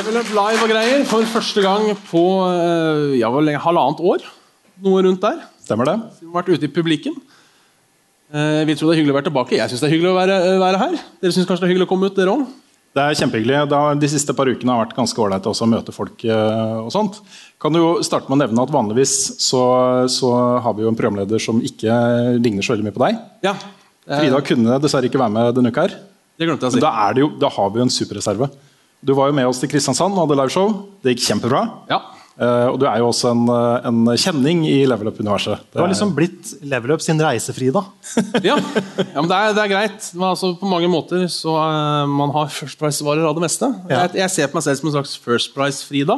Level Up Live og greier for første gang på eh, ja, vel, halvannet år. Noe rundt der. Stemmer det? Vi har vært ute i publikum. Eh, vi tror det er hyggelig å være tilbake. Jeg syns det er hyggelig å være, være her. Dere syns kanskje det er hyggelig å komme ut, dere òg? Det er kjempehyggelig. Har, de siste par ukene har vært ganske ålreit å møte folk. eh, og sånt. Kan du jo starte med å nevne at Vanligvis så, så har vi jo en programleder som ikke ligner så veldig mye på deg. Ja. Eh, Frida kunne dessverre ikke være med denne uka. her. det glemte jeg å Men si. da, er det jo, da har vi jo en superreserve. Du var jo med oss til Kristiansand og hadde liveshow. Det gikk kjempebra. Ja. Uh, og du er jo også en, eh, en kjenning i Level Up-universet. Du har liksom blitt Level Up sin reisefrida. ja. ja, men det er, det er greit. Men altså, på mange måter så uh, man har First Price-varer av det meste. Ja. Jeg, jeg ser på meg selv som en slags First Price-Frida.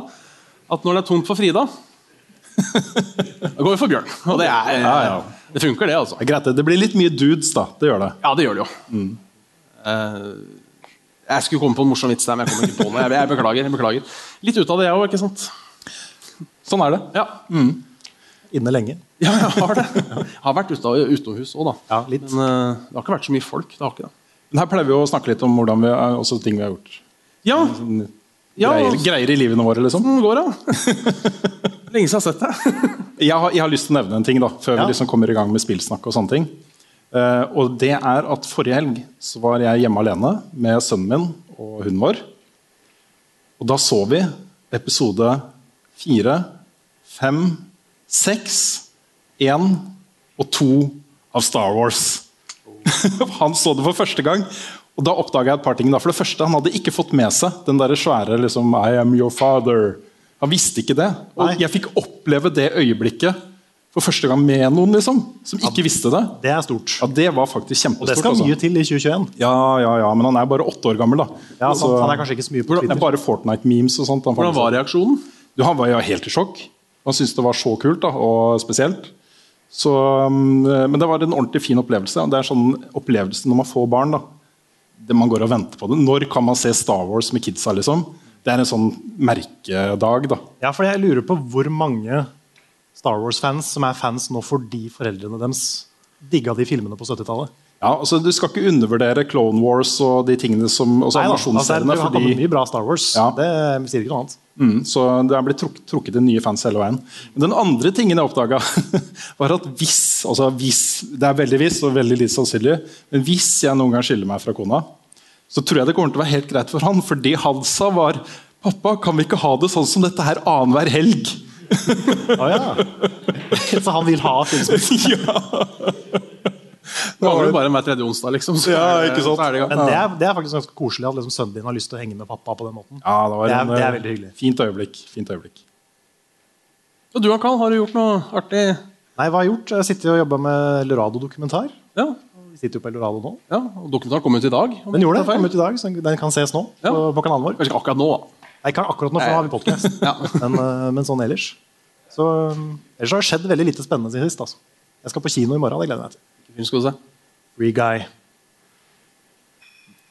At når det er tomt for Frida, da går vi for Bjørn. Og det, er, Ja, ja. det funker, det, altså. Det er greit. det. Blir litt mye dudes, da. Det gjør det. Ja, det gjør det jo. Eh, jeg skulle komme på en morsom vits der, men jeg kommer ikke på noe. Jeg, jeg, beklager, jeg beklager. Litt ut av det, jeg òg, ikke sant? Sånn er det. Ja. Inne lenge. ja, jeg har det. Jeg har vært ute, utomhus òg, da. Ja, litt. Men uh, det har ikke vært så mye folk. det har ikke det. Men her pleier vi å snakke litt om hvordan vi, også ting vi har gjort. Ja, ja Greier, greier i livene våre, liksom. Sånn går det? Lenge siden jeg har sett det. Jeg har, jeg har lyst til å nevne en ting da, før Ja. vi liksom kommer i gang med spillsnakk. og sånne ting. Eh, og det er at Forrige helg så var jeg hjemme alene med sønnen min og hunden vår. Og da så vi episode fire, fem, seks, én og to av Star Wars. han så det for første gang. Og da oppdaga jeg et par ting. da. For det første, Han hadde ikke fått med seg den der svære liksom, I am your father. Han visste ikke det. Og Nei. jeg fikk oppleve det øyeblikket for første gang med noen liksom, som ikke visste det. Det er stort. Ja, Det var faktisk Og det skal altså. mye til i 2021. Ja, ja, ja, men han er bare åtte år gammel. da. Ja, altså, sant. Han er kanskje ikke så mye på er Twitter. bare Fortnite-memes og sånt. han Hvordan var reaksjonen? du, han var jo helt i sjokk. Han syntes det var så kult da, og spesielt. Så, um, men det var en ordentlig fin opplevelse. Det er sånn opplevelse når man får barn. da. Det Man går og venter på det. Når kan man se Star Wars med kidsa? liksom? Det er en sånn merkedag. da. Ja, for jeg lurer på hvor mange Star Wars-fans som er fans nå fordi foreldrene deres digga de filmene på 70-tallet. Ja, altså Du skal ikke undervurdere Clone Wars og de tingene som også Nei altså, det har kommet mye bra Star Wars. Ja. Det sier ikke noe annet. Mm, så det er blitt truk trukket inn nye fans hele veien. Men den andre tingen jeg oppdaga, var at hvis altså hvis, Det er veldig hvis og veldig litt sannsynlig, men hvis jeg noen gang skiller meg fra kona, så tror jeg det kommer til å være helt greit for han. Fordi han sa var Pappa, kan vi ikke ha det sånn som dette her annenhver helg? Å ja. Så han vil ha Ja Det var vel bare hver tredje onsdag, liksom. Så Ja, ikke sant? Så er det. Men det er, det er faktisk ganske koselig at liksom sønnen din har lyst til å henge med pappa på den måten. Ja, det var Det er- en, det er eh, veldig hyggelig. Fint øyeblikk. Fint øyeblikk. Og du, Karl, har du gjort noe artig? Nei, hva har jeg gjort? Jeg sitter og jobber med Lorado-dokumentar. Ja, Vi sitter jo på Eldorado nå. ja. og Dokumentaren kom ut i dag. Den gjorde det. Kom ut i dag, så den kan ses nå Ja. på, på kanalen vår. Kanskje ikke akkurat nå, da. Ikke akkurat nå, for nå har vi podkast. Ja. men, eh, men sånn ellers. Så um, Ellers har det skjedd veldig lite spennende siden sist. Altså. Jeg skal på kino i morgen. Det gleder jeg meg til. Film skal du se. Free guy.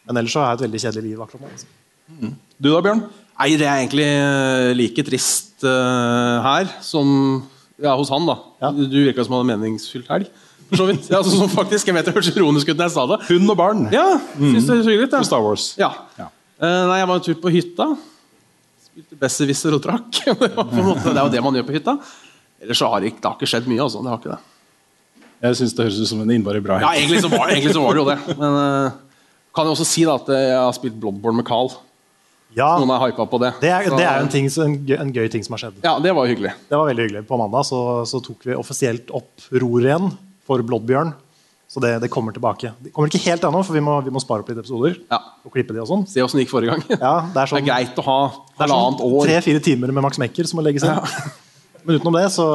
Men ellers så har jeg et veldig kjedelig liv akkurat nå. Altså. Du da, Bjørn? Nei, det er egentlig eh, like trist uh, her som ja, hos han. da. Ja. Du, du virka som han hadde meningsfylt helg. For så vidt. Ja, altså, som faktisk, jeg vet det hørtes ironisk ut når jeg sa det. Hund og barn Ja, synes det er så hyggelig. Ja. Star Wars. Ja. Ja. Uh, nei, jeg var en tur på hytta. Spilte besserwisser og drakk. det, var på en måte, det er jo det man gjør på hytta. Ellers så har det, ikke- det har ikke skjedd mye. altså. Det har ikke det. Jeg syns det høres ut som en innmari bra Ja, egentlig så var, egentlig så var det jo det. Men uh, kan jeg også si da at jeg har spilt Bloodborne med Carl. Ja, Noen er hypa på det. det er, Så- det er en, ting, en, gøy, en gøy ting som har skjedd. Ja, det var hyggelig. Det var veldig hyggelig. På mandag så, så tok vi offisielt opp roret igjen for Blåbjørn. Så det, det kommer tilbake. Det kommer ikke helt ennå, for vi må, vi må spare opp litt episoder. Ja. Og klippe de og sånn. Se åssen det gikk forrige gang. Ja, det er Det sånn, er greit å ha det er halvannet sånn år. tre-fire timer med Max Mekker som må legges inn. Men utenom det, så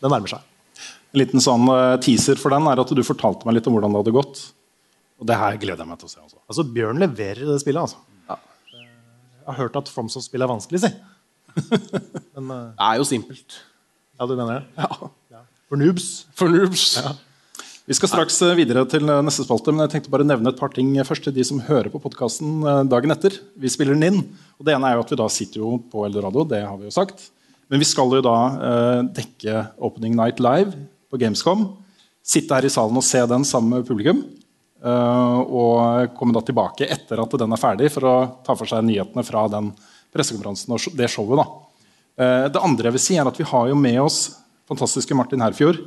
det nærmer seg. En liten sånn eh, teaser for den er at du fortalte meg litt om hvordan det hadde gått. Og det her gleder jeg meg til å se. Altså. Altså, Bjørn leverer i det spillet. altså. Jeg har hørt at FromSoft-spill er vanskelig, si. Men uh, Det er jo simpelt. ja, du mener det? Ja. For noobs. For noobs. Vi skal straks eh, videre til eh, neste spalte, men jeg tenkte bare nevne et par ting først til de som hører på podkasten dagen etter. Vi spiller den inn. og Det ene er jo at vi da sitter jo på Eldorado, det har vi jo sagt. Men vi skal jo da eh, dekke Opening Night live på Gamescom. Sitte her i salen og se den sammen med publikum. eh, og komme da tilbake etter at den er ferdig, for å ta for seg nyhetene fra den pressekonferansen og det showet. da. Eh, det andre jeg vil si er at Vi har jo med oss fantastiske Martin Herfjord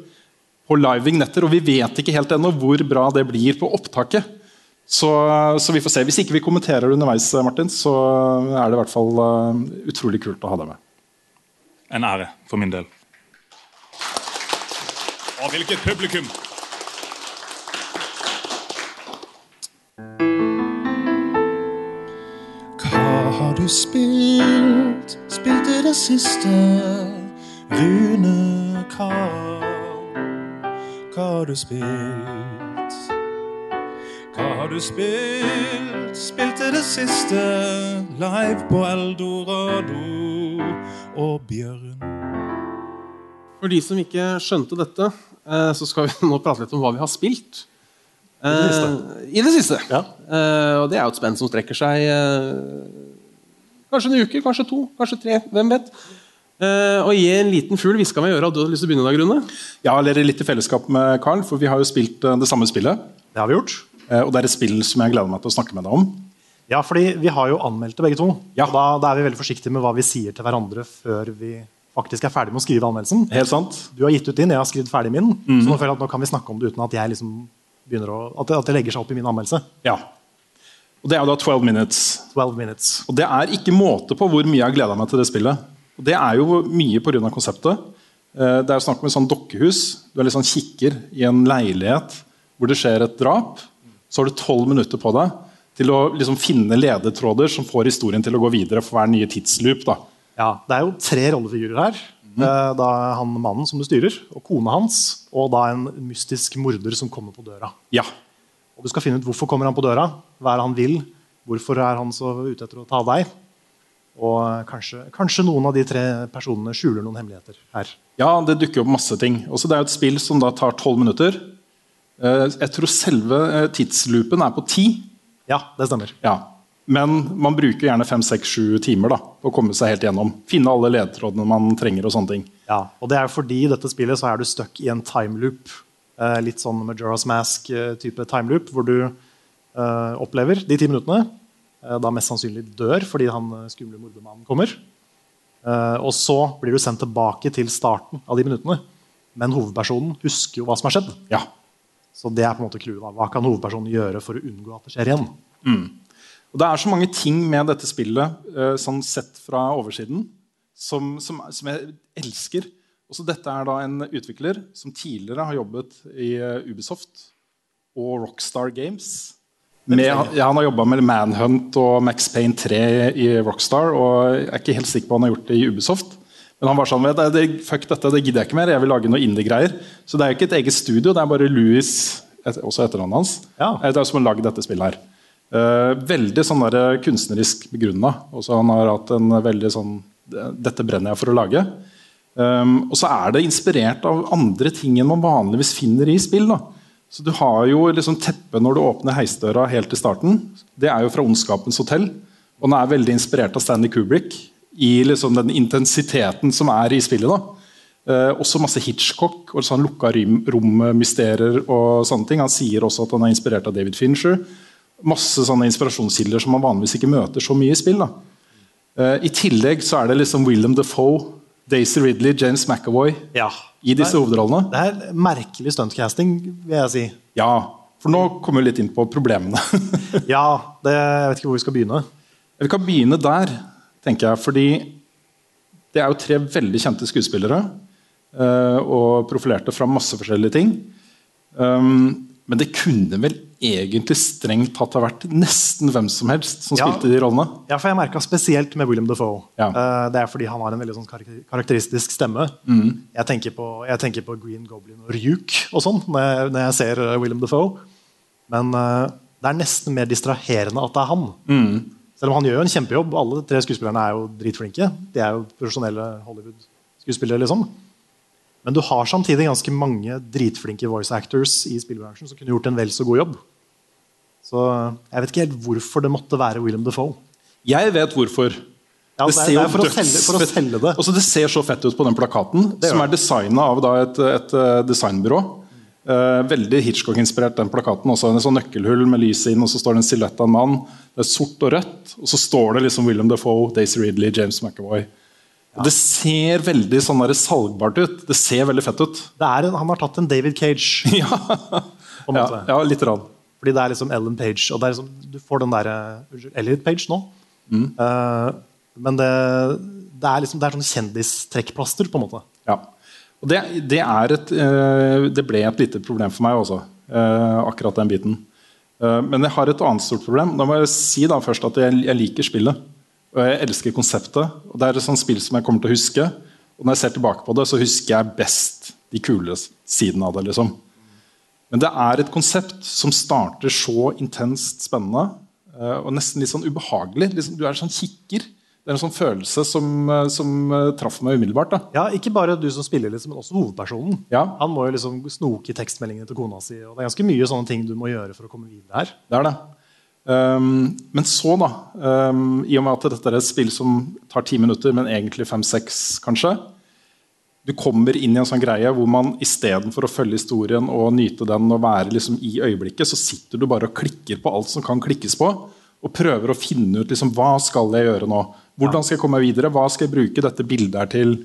på live vignetter, og vi vet ikke helt ennå hvor bra det blir på opptaket. Så, så vi får se. Hvis ikke vi kommenterer det underveis, Martin, så er det i hvert fall eh, utrolig kult å ha deg med. En ære for min del. Og hvilket publikum! Hva har du spilt? Spilt i det siste? Rune Karl. Hva har du spilt? Hva har du spilt? Spilte det siste? Live på Eldorado og Bjørn. For de som ikke skjønte dette, eh, så skal vi nå prate litt om hva vi har spilt. Eh, I det siste. Ja. Eh, og det er jo et spenn som strekker seg kanskje en uke, kanskje to, kanskje tre. Hvem vet. Eh, og gi en liten fugl hviska med i øret. Hadde du lyst til å begynne da, Grunne. Ja, eller litt i fellesskap med Carl, for vi har jo spilt uh, det samme spillet. Det har vi gjort. Uh, og det er et spill som jeg gleder meg til å snakke med deg om. Ja, fordi vi har jo anmeldt det begge to. Ja. Og da, da er vi veldig forsiktige med hva vi sier til hverandre før vi faktisk er ferdig med å skrive anmeldelsen. Helt sant? Du har gitt ut din, jeg har skrevet ferdig min. Så nå føler jeg at nå kan vi snakke om det uten at jeg liksom begynner å, at det, at det legger seg opp i min anmeldelse. Ja. Og Det er jo da 12 minutes. 12 minutes. Og det er ikke måte på hvor mye jeg har gleda meg til det spillet. Og det er jo mye pga. konseptet. Eh, Det er snakk om et sånt dokkehus. Du er litt sånn kikker i en leilighet hvor det skjer et drap. Så har du tolv minutter på deg til å liksom finne ledetråder som får historien til å gå videre for hver nye tidsloop. da. Ja, Det er jo tre rollefigurer her. Eh, Da er han mannen som du styrer, og kona hans, og da en mystisk morder som kommer på døra. Ja. Og Du skal finne ut hvorfor kommer han på døra, hva er det han vil, hvorfor er han så ute etter å ta deg. Og kanskje, kanskje noen av de tre personene skjuler noen hemmeligheter her. Ja, det dukker opp masse ting. Også det er et spill som da tar tolv minutter. Eh, Jeg tror selve eh, tidsloopen er på ti. Ja, det stemmer. Ja. Men man bruker gjerne fem, seks, sju timer da, på å komme seg helt gjennom. Finne alle ledetrådene man trenger. og sånne ting. Ja, og det er fordi i dette spillet så er du stuck i en timeloop. Eh, litt sånn Majora's Mask-type timeloop, hvor du opplever de ti minuttene. Eh, da mest sannsynlig dør fordi han eh, skumle mordermannen kommer. Eh, og så blir du sendt tilbake til starten av de minuttene. Men hovedpersonen husker jo hva som har skjedd. Ja. Så det er på en måte clouet. Hva kan hovedpersonen gjøre for å unngå at det skjer igjen? Og Det er så mange ting med dette spillet sånn sett fra oversiden som, som, som jeg elsker. Også dette er da en utvikler som tidligere har jobbet i Ubisoft og Rockstar Games. Med, ja, han har jobba med Manhunt og Max Payne 3 i Rockstar. og Jeg er ikke helt sikker på han har gjort det i Ubisoft. Men han var sånn det, det, Fuck dette, det gidder jeg ikke mer. Jeg vil lage noe indie-greier. Så det er jo ikke et eget studio, det er bare Louis, et, også etternavnet hans, Ja. eh, det er som har lagd dette spillet her. Uh, veldig sånn der, kunstnerisk begrunna. Han har hatt en veldig sånn Dette brenner jeg for å lage. Um, og så er det inspirert av andre ting enn man vanligvis finner i spill. da. Så Du har jo liksom teppet når du åpner heisdøra helt til starten. Det er jo fra Ondskapens hotell. Og den er veldig inspirert av Stanley Kubrick i liksom den intensiteten som er i spillet. Eh, også masse Hitchcock og sånn lukka rom- rom-mysterier og sånne ting. Han sier også at han er inspirert av David Fincher. Masse sånne inspirasjonskilder som man vanligvis ikke møter så mye i spill. Eh, I tillegg så er det liksom William Defoe, Daisy Ridley, James McAvoy Ja. i disse hovedrollene. Det er merkelig stuntcasting, vil jeg si. Ja, for nå kommer vi litt inn på problemene. Ja, det, Jeg vet ikke hvor vi skal begynne. Vi kan begynne der, tenker jeg. Fordi det er jo tre veldig kjente skuespillere. eh, og profilerte fra masse forskjellige ting. Um, men det kunne vel egentlig strengt tatt har vært nesten hvem som helst som Ja. spilte de rollene. Ja, for jeg merka spesielt med William Defoe. Ja. Uh, det er fordi han har en veldig sånn karakteristisk stemme. Mm. Jeg, tenker på, jeg tenker på Green Goblin og Ryuk og sånn når, når jeg ser eh, William Defoe. Men uh, det er nesten mer distraherende at det er han. Mm. Selv om han gjør jo en kjempejobb. Alle tre skuespillerne er jo dritflinke. De er jo profesjonelle Hollywood-skuespillere. liksom. Men du har samtidig ganske mange dritflinke voice actors i spillbransjen som kunne gjort en vel så god jobb. Så jeg vet ikke helt hvorfor det måtte være William Defoe. Jeg vet hvorfor. Ja, det er- det er for å selge- for å selge det. Også det ser så fett ut på den plakaten, Det som er det. designa av et, et eh, designbyrå. Eh, veldig Hitchcock-inspirert, den plakaten. Også en sånn nøkkelhull med lys inn, og så står det en silhuett av en mann. Det er sort og rødt, og så står det liksom William Defoe, Daisy Ridley, James McAvoy. Ja. Det ser veldig sånn der salgbart ut. Det ser veldig fett ut. Det er en, han har tatt en David Cage. ja. ja, ja, litt rann. Fordi det er liksom Ellen Page. Og er liksom, du får den derre Unnskyld, Elliot Page nå. Mm. Uh, men det, det er liksom Det er sånn kjendistrekkplaster, på en måte. Ja. Og det, det, er et, uh, det ble et lite problem for meg også, uh, akkurat den biten. Eh, men jeg har et annet stort problem. Da må jeg si da først at jeg, jeg liker spillet. Og jeg elsker konseptet. Og det er et sånt spill som jeg kommer til å huske. Og når jeg ser tilbake på det, så husker jeg best de kule sidene av det. liksom. Men det er et konsept som starter så intenst spennende eh, og nesten litt sånn ubehagelig. Liksom, du er en sånn kikker. Det er en sånn følelse som, eh, som eh, traff meg umiddelbart. da. Ja, Ikke bare du som spiller, liksom, men også hovedpersonen. Ja. Han må jo liksom snoke i tekstmeldingene til kona si. og Det er ganske mye sånne ting du må gjøre for å komme videre her. Det er det. Um, men så, da um, I og med at dette er et spill som tar ti minutter, men egentlig fem-seks, kanskje Du kommer inn i en sånn greie hvor man istedenfor å følge historien og nyte den og være liksom i øyeblikket, så sitter du bare og klikker på alt som kan klikkes på, og prøver å finne ut liksom, hva skal jeg gjøre nå. Hvordan skal jeg komme meg videre? Hva skal jeg bruke dette bildet her til?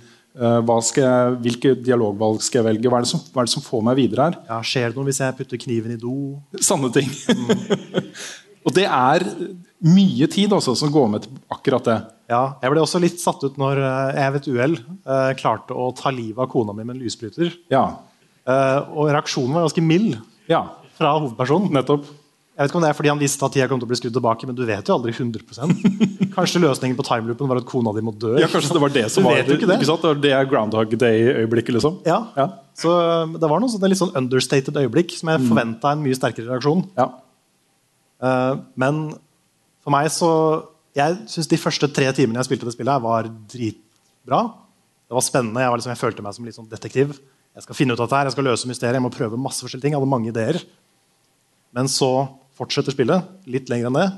Skal jeg, hvilke dialogvalg skal jeg velge? Hva er, det som, hva er det som får meg videre her? Ja, Skjer det noe hvis jeg putter kniven i do? Sanne ting. og det er mye tid også, som går med til akkurat det. Ja, Jeg ble også litt satt ut når eh, jeg ved et uhell eh, klarte å ta livet av kona mi med en lysbryter. Ja. Eh, og reaksjonen var ganske mild ja. fra hovedpersonen. Nettopp. Jeg vet ikke om det er fordi han visste at tida kom til å bli skrudd tilbake, men du vet jo aldri 100% Kanskje løsningen på timeloopen var at kona di må dø. Ja, kanskje det var det som var ikke det. ikke sant? Det er Groundhog Day-øyeblikket, liksom. Ja. Så eh, det var noe sånn, litt sånn understated øyeblikk som jeg Mm. forventa en mye sterkere reaksjon. Ja. Uh, men for meg så Jeg syns de første tre timene jeg spilte det spillet, var dritbra. Det var spennende. Jeg, var liksom, jeg følte meg som litt sånn detektiv. Jeg skal finne ut av dette her, jeg skal løse mysteriet, jeg må prøve masse forskjellige ting. Jeg hadde mange ideer. Men så fortsetter spillet litt lenger enn det.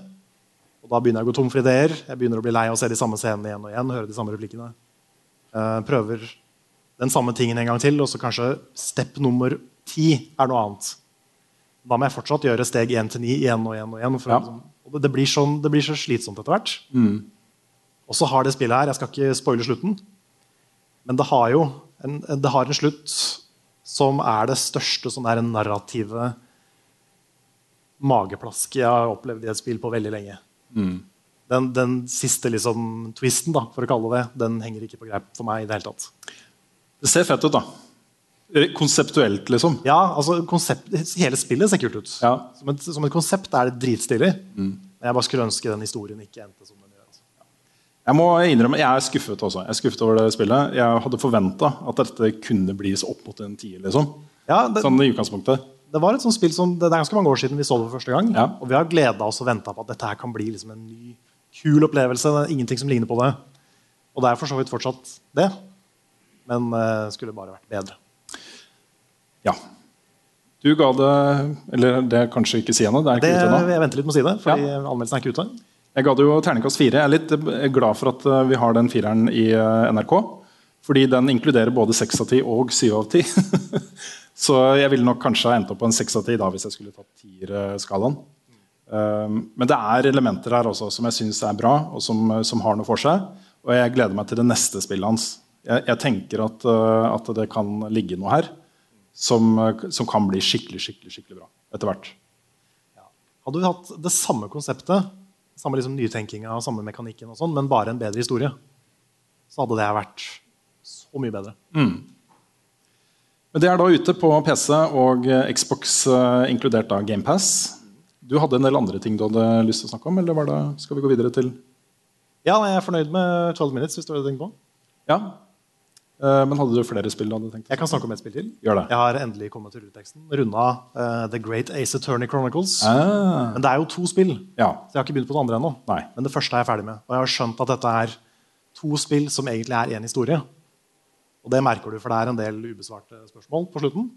Og da begynner jeg å gå tom for ideer. Jeg begynner å bli lei av å se de samme scenene igjen og igjen. høre de samme replikkene. Uh, prøver den samme tingen en gang til, og så kanskje step nummer ti er noe annet. Da må jeg fortsatt gjøre steg 1 til 9 igjen og igjen. Og igjen. For, å liksom- og det, blir sånn, det blir så slitsomt etter hvert. Mm. Og så har det spillet her Jeg skal ikke spoile slutten, men det har jo en, det har en slutt som er det største sånn der narrative mageplasket jeg har opplevd i et spill på veldig lenge. Mm. Den, den siste liksom, twisten, da, for å kalle det det, den henger ikke på greip for meg i det hele tatt. Det ser fett ut, da. Eh, Konseptuelt, liksom. Ja, altså konsept, Hele spillet ser kult ut. Ja. Som, et, som et konsept er det dritstilig. Men jeg bare skulle ønske den historien ikke endte som den gjør. Altså. Jeg må innrømme, jeg er skuffet også. Jeg er skuffet over det spillet. Jeg hadde forventa at dette kunne bli så opp mot en tier. Liksom. Ja, det, Sånn i utgangspunktet. det var et sånt spill som, det er ganske mange år siden vi så det for første gang. Ja. Og vi har gleda oss og venta på at dette her kan bli liksom en ny, kul opplevelse. Det er ingenting som ligner på det. Og det er for så vidt fortsatt det. Men uh, skulle bare vært bedre. Ja. Du ga det Eller det er kanskje ikke si ennå. Det er ikke Det, ute ennå. jeg venter litt med å si det, fordi anmeldelsen er ikke ute. Jeg ga det jo terningkast fire. Jeg er litt eh, glad for at eh, vi har den fireren i eh, NRK. Fordi den inkluderer både seks av ti og syv av ti. Så jeg ville nok kanskje ha endt opp på en seks av ti hvis jeg skulle tatt tierskalaen. Um, men det er elementer her også som jeg syns er bra, og som, som har noe for seg. Og jeg gleder meg til det neste spillet hans. Jeg, jeg tenker at, at det kan ligge noe her som, uh, som kan bli skikkelig, skikkelig, skikkelig bra etter hvert. Hadde vi hatt det samme konseptet samme liksom nytenkinga og samme mekanikken, og sånn, men bare en bedre historie, så hadde det vært så mye bedre. Mm. Men Det er da ute på PC og eh, Xbox, eh, inkludert da GamePass. Du hadde en del andre ting du hadde lyst til å snakke om? eller var det, skal vi gå videre til Ja, jeg er fornøyd med 12 Minutes. hvis du har tenkt på. Ja. Eh, men hadde du flere spill du tenkt? Jeg kan snakke om et spill til. Gjør det. Jeg har endelig kommet til rulleteksten. Runda uh, The Great Ace Attorney Chronicles. Ah. Men det er jo to spill, Ja. så jeg har ikke begynt på det andre ennå. Men det første er jeg ferdig med. Og jeg har skjønt at dette er to spill som egentlig er én historie. Og det merker du, for det er en del ubesvarte spørsmål på slutten.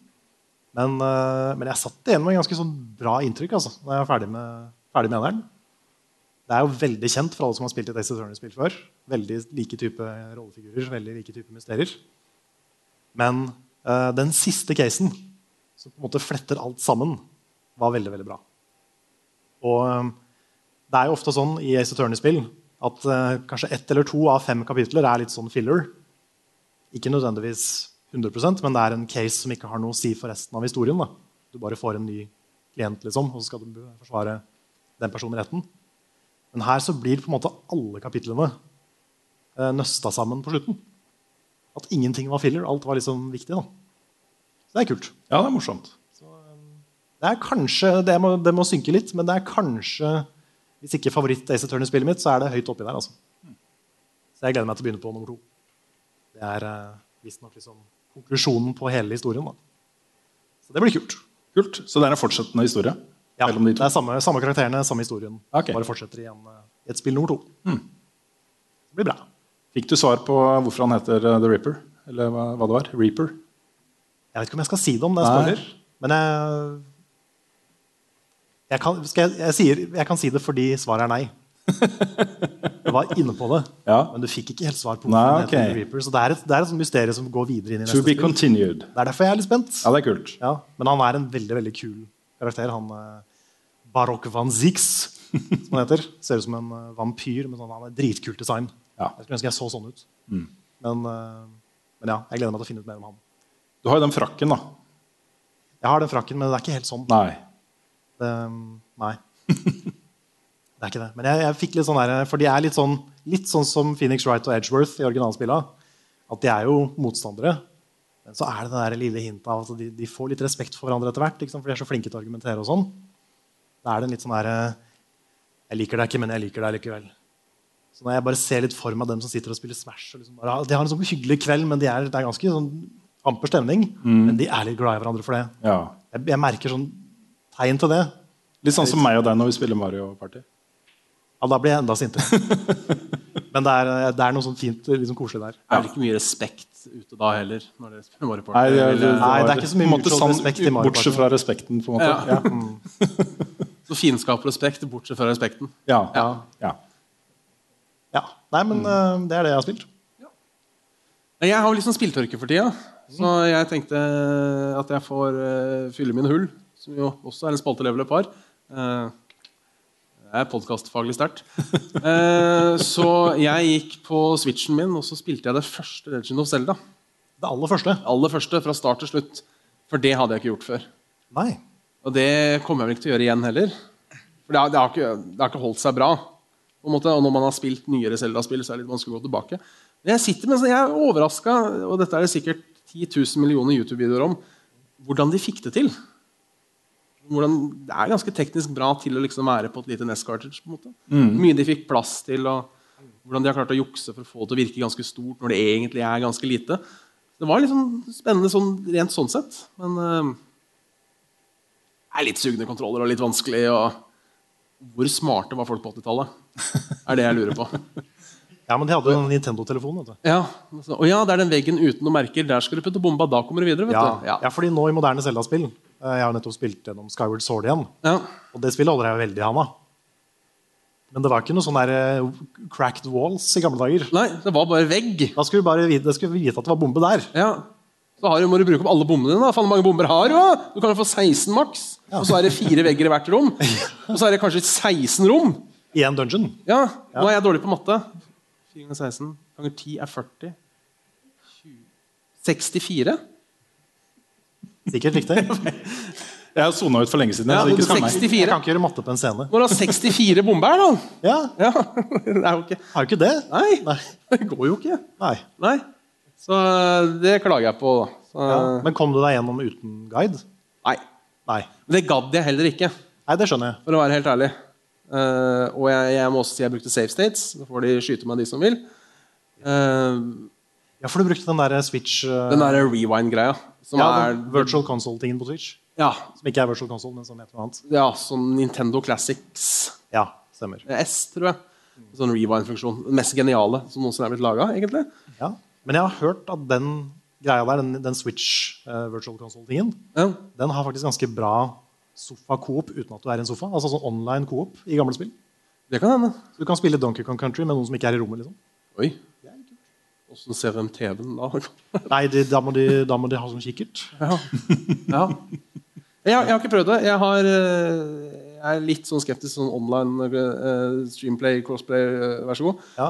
Men, uh, men jeg satt igjen med ganske sånn bra inntrykk altså, når jeg er ferdig med, ferdig med eneren. Det er jo veldig kjent for alle som har spilt et Ace Attorney-spill før. Veldig like type rollefigurer, veldig like type mysterier. Men eh, den siste casen, som på en måte fletter alt sammen, var veldig veldig bra. Og eh, det er jo ofte sånn i Ace Attorney-spill at eh, kanskje ett eller to av fem kapitler er litt sånn filler. Ikke nødvendigvis 100% men det er en case som ikke har noe å si for resten av historien. Da. Du bare får en ny klient, liksom, og så skal du forsvare den personen i retten. Men her så blir på en måte alle kapitlene nøsta sammen på slutten. At ingenting var filler. Alt var liksom viktig. da. Så det er kult. Ja, det er morsomt. Det er kanskje, det må, det må synke litt, men det er kanskje Hvis ikke favoritt-Ace Attorney-spillet mitt, så er det høyt oppi der. altså. Så jeg gleder meg til å begynne på nummer to. Det er eh, visstnok liksom konklusjonen på hele historien. da. Så det blir kult. Kult. Så det er en fortsettende historie? Ja, de Det er samme, samme karakterene, samme historien. Okay. Bare fortsetter i, en, eh, i et spill nummer to. Det blir bra. Fikk du svar på hvorfor han heter eh, The Reaper? Eller hva, hva det var? Reaper? Jeg vet ikke om jeg skal si det om det er spoiler. Men jeg, jeg, kan, jeg, jeg, sier, jeg kan si det fordi svaret er nei. Jeg var inne på det, Ja. men du fikk ikke helt svar på Nei, hvorfor den ok. heter Reaper. Så det er et, det er et mysterium som går videre inn i To neste be spill. continued. Det er derfor jeg er litt spent. Ja, det er kult. Ja, men han er en veldig veldig kul karakter. Han eh, Barok van Zix, som han heter. Ser ut som en eh, vampyr, men sånn, han er dritkult design. Ja. Jeg skulle ønske jeg så sånn ut. Mm. Men, eh, men ja, jeg gleder meg til å finne ut mer om han. Du har jo den frakken, da. Jeg har den frakken, men det er ikke helt sånn. Nei. Det, nei. det er ikke det. Men jeg, jeg fikk litt sånn der, for de er litt sånn, litt sånn som Phoenix Wright og Edgeworth i originalspillene. At de er jo motstandere. Men så er det det der lille hintet av at de, de får litt respekt for hverandre etter hvert. Liksom. For de er så flinke til å argumentere og sånn. Da er det en litt sånn der Jeg liker deg ikke, men jeg liker deg likevel. Så når jeg bare ser litt for meg dem som sitter og spiller Smash og liksom bare, De har en sånn hyggelig kveld, men de er, det er ganske sånn amper stemning. Men de er litt glad i hverandre for det. Ja. Jeg, jeg merker sånn tegn til det. Litt sånn som meg og deg når vi spiller Mario Party. Ja, da blir jeg enda sintere. Men det er, det er noe sånn fint, liksom koselig der. Er det ikke mye respekt ute da heller? Når det spiller Mario Party? Nei, det, det, Nei, det er ikke så mye mutual respekt i Mario Party. Bortsett fra respekten, på en måte. Ja. Ja. Så fiendskap og respekt, bortsett fra respekten. Ja. Ja. Ja. Ja. Nei, men eh, det er det jeg har spilt. Jeg har jo litt sånn spilltørke for tida, så jeg tenkte at jeg får eh, fylle mine hull. Som jo også er en spalte level par. Uh, det er podkastfaglig sterkt. Eh, så jeg gikk på switchen min og så spilte jeg det første Legend of Zelda. Det aller første. Det Aller første, fra start til slutt. For det hadde jeg ikke gjort før. Nei. Og det kommer jeg vel ikke til å gjøre igjen heller. For det har, det har, ikke, det har ikke holdt seg bra. På en måte, og når man har spilt nyere Zelda-spill, så er det litt vanskelig å gå tilbake. Men jeg sitter med, så jeg er overraska, og dette er det sikkert 10 000 millioner YouTube-videoer om, hvordan de fikk det til. Hvordan, det er ganske teknisk bra til å liksom være på et lite NES-cartridge. på en måte. Mm. mye de fikk plass til, og hvordan de har klart å jukse for å få det til å virke ganske stort når det egentlig er ganske lite. Det var sånn spennende sånn, rent sånn sett. Men det det er litt sugne kontroller og litt vanskelig. Og hvor smarte var folk på 80-tallet? Er det jeg lurer på. Ja, men de hadde jo en Nintendo-telefon. vet du. Ja, altså, og ja, det er den veggen uten noen merker. Der skal du putte bomba. Da kommer du videre. vet Ja, du. Ja. ja, fordi nå i moderne Zelda-spill eh, Jeg har nettopp spilt gjennom Skyward Sword igjen. Ja. Og det spillet holder jeg veldig i handa. Men det var ikke noe sånn der eh, cracked walls i gamle dager. Nei, det var bare vegg. Da skulle vi bare vite, skulle vi vite at det var bombe der. Ja. Så har du, må du bruke opp alle bommene dine. da. Faen, mange bomber har du? Du kan jo få 16 maks. Og så er det fire vegger i hvert rom. Og så er det kanskje 16 rom. I en dungeon. Ja, Nå er jeg dårlig på matte. 4 ganger 16 ganger 10 er 40. 64? Sikkert riktig. Jeg har sona ut for lenge siden. Ja, så ikke skam meg. 64. Jeg kan ikke gjøre matte på en scene. Når du har 64 bomber, da Ja, Ja, Det er jo ikke Har jo ikke det. Nei, Nei. det går jo ikke. Nei. Nei. Så eh, det klager jeg på. Så, Ja. Men kom du deg gjennom uten guide? Nei. Nei. Men det gadd jeg heller ikke, Nei, det skjønner jeg. for å være helt ærlig. Uh, og jeg, jeg må også si jeg brukte safe states. Da får de skyte meg, de som vil. Uh, Ja, for du brukte den der Switch uh, den derre rewind-greia. Som ja, er virtual console-tingen på Switch. Ja, Som ikke er virtual console, men som heter noe annet. ja, sånn Nintendo Classics Ja, stemmer. S, tror jeg. Sånn rewind-funksjon. Den mest geniale som noensinne er blitt laga, egentlig. Ja. Men jeg har hørt at den greia der, den, den Switch uh, virtual console-tingen, Ja. den har faktisk ganske bra sofa-coop uten at du er i en sofa. Altså sånn online coop i gamle spill. Det kan hende. Så du kan spille Donkey Kong Country med noen som ikke er i rommet. liksom. Oi. Åssen ser de TV-en da? Nei, de, da, må de, da må de ha sånn kikkert. Ja. ja. Jeg, jeg har ikke prøvd det. Jeg, har, eh, jeg er litt sånn skeptisk sånn online uh, streamplay, crossplay, vær så god. Ja.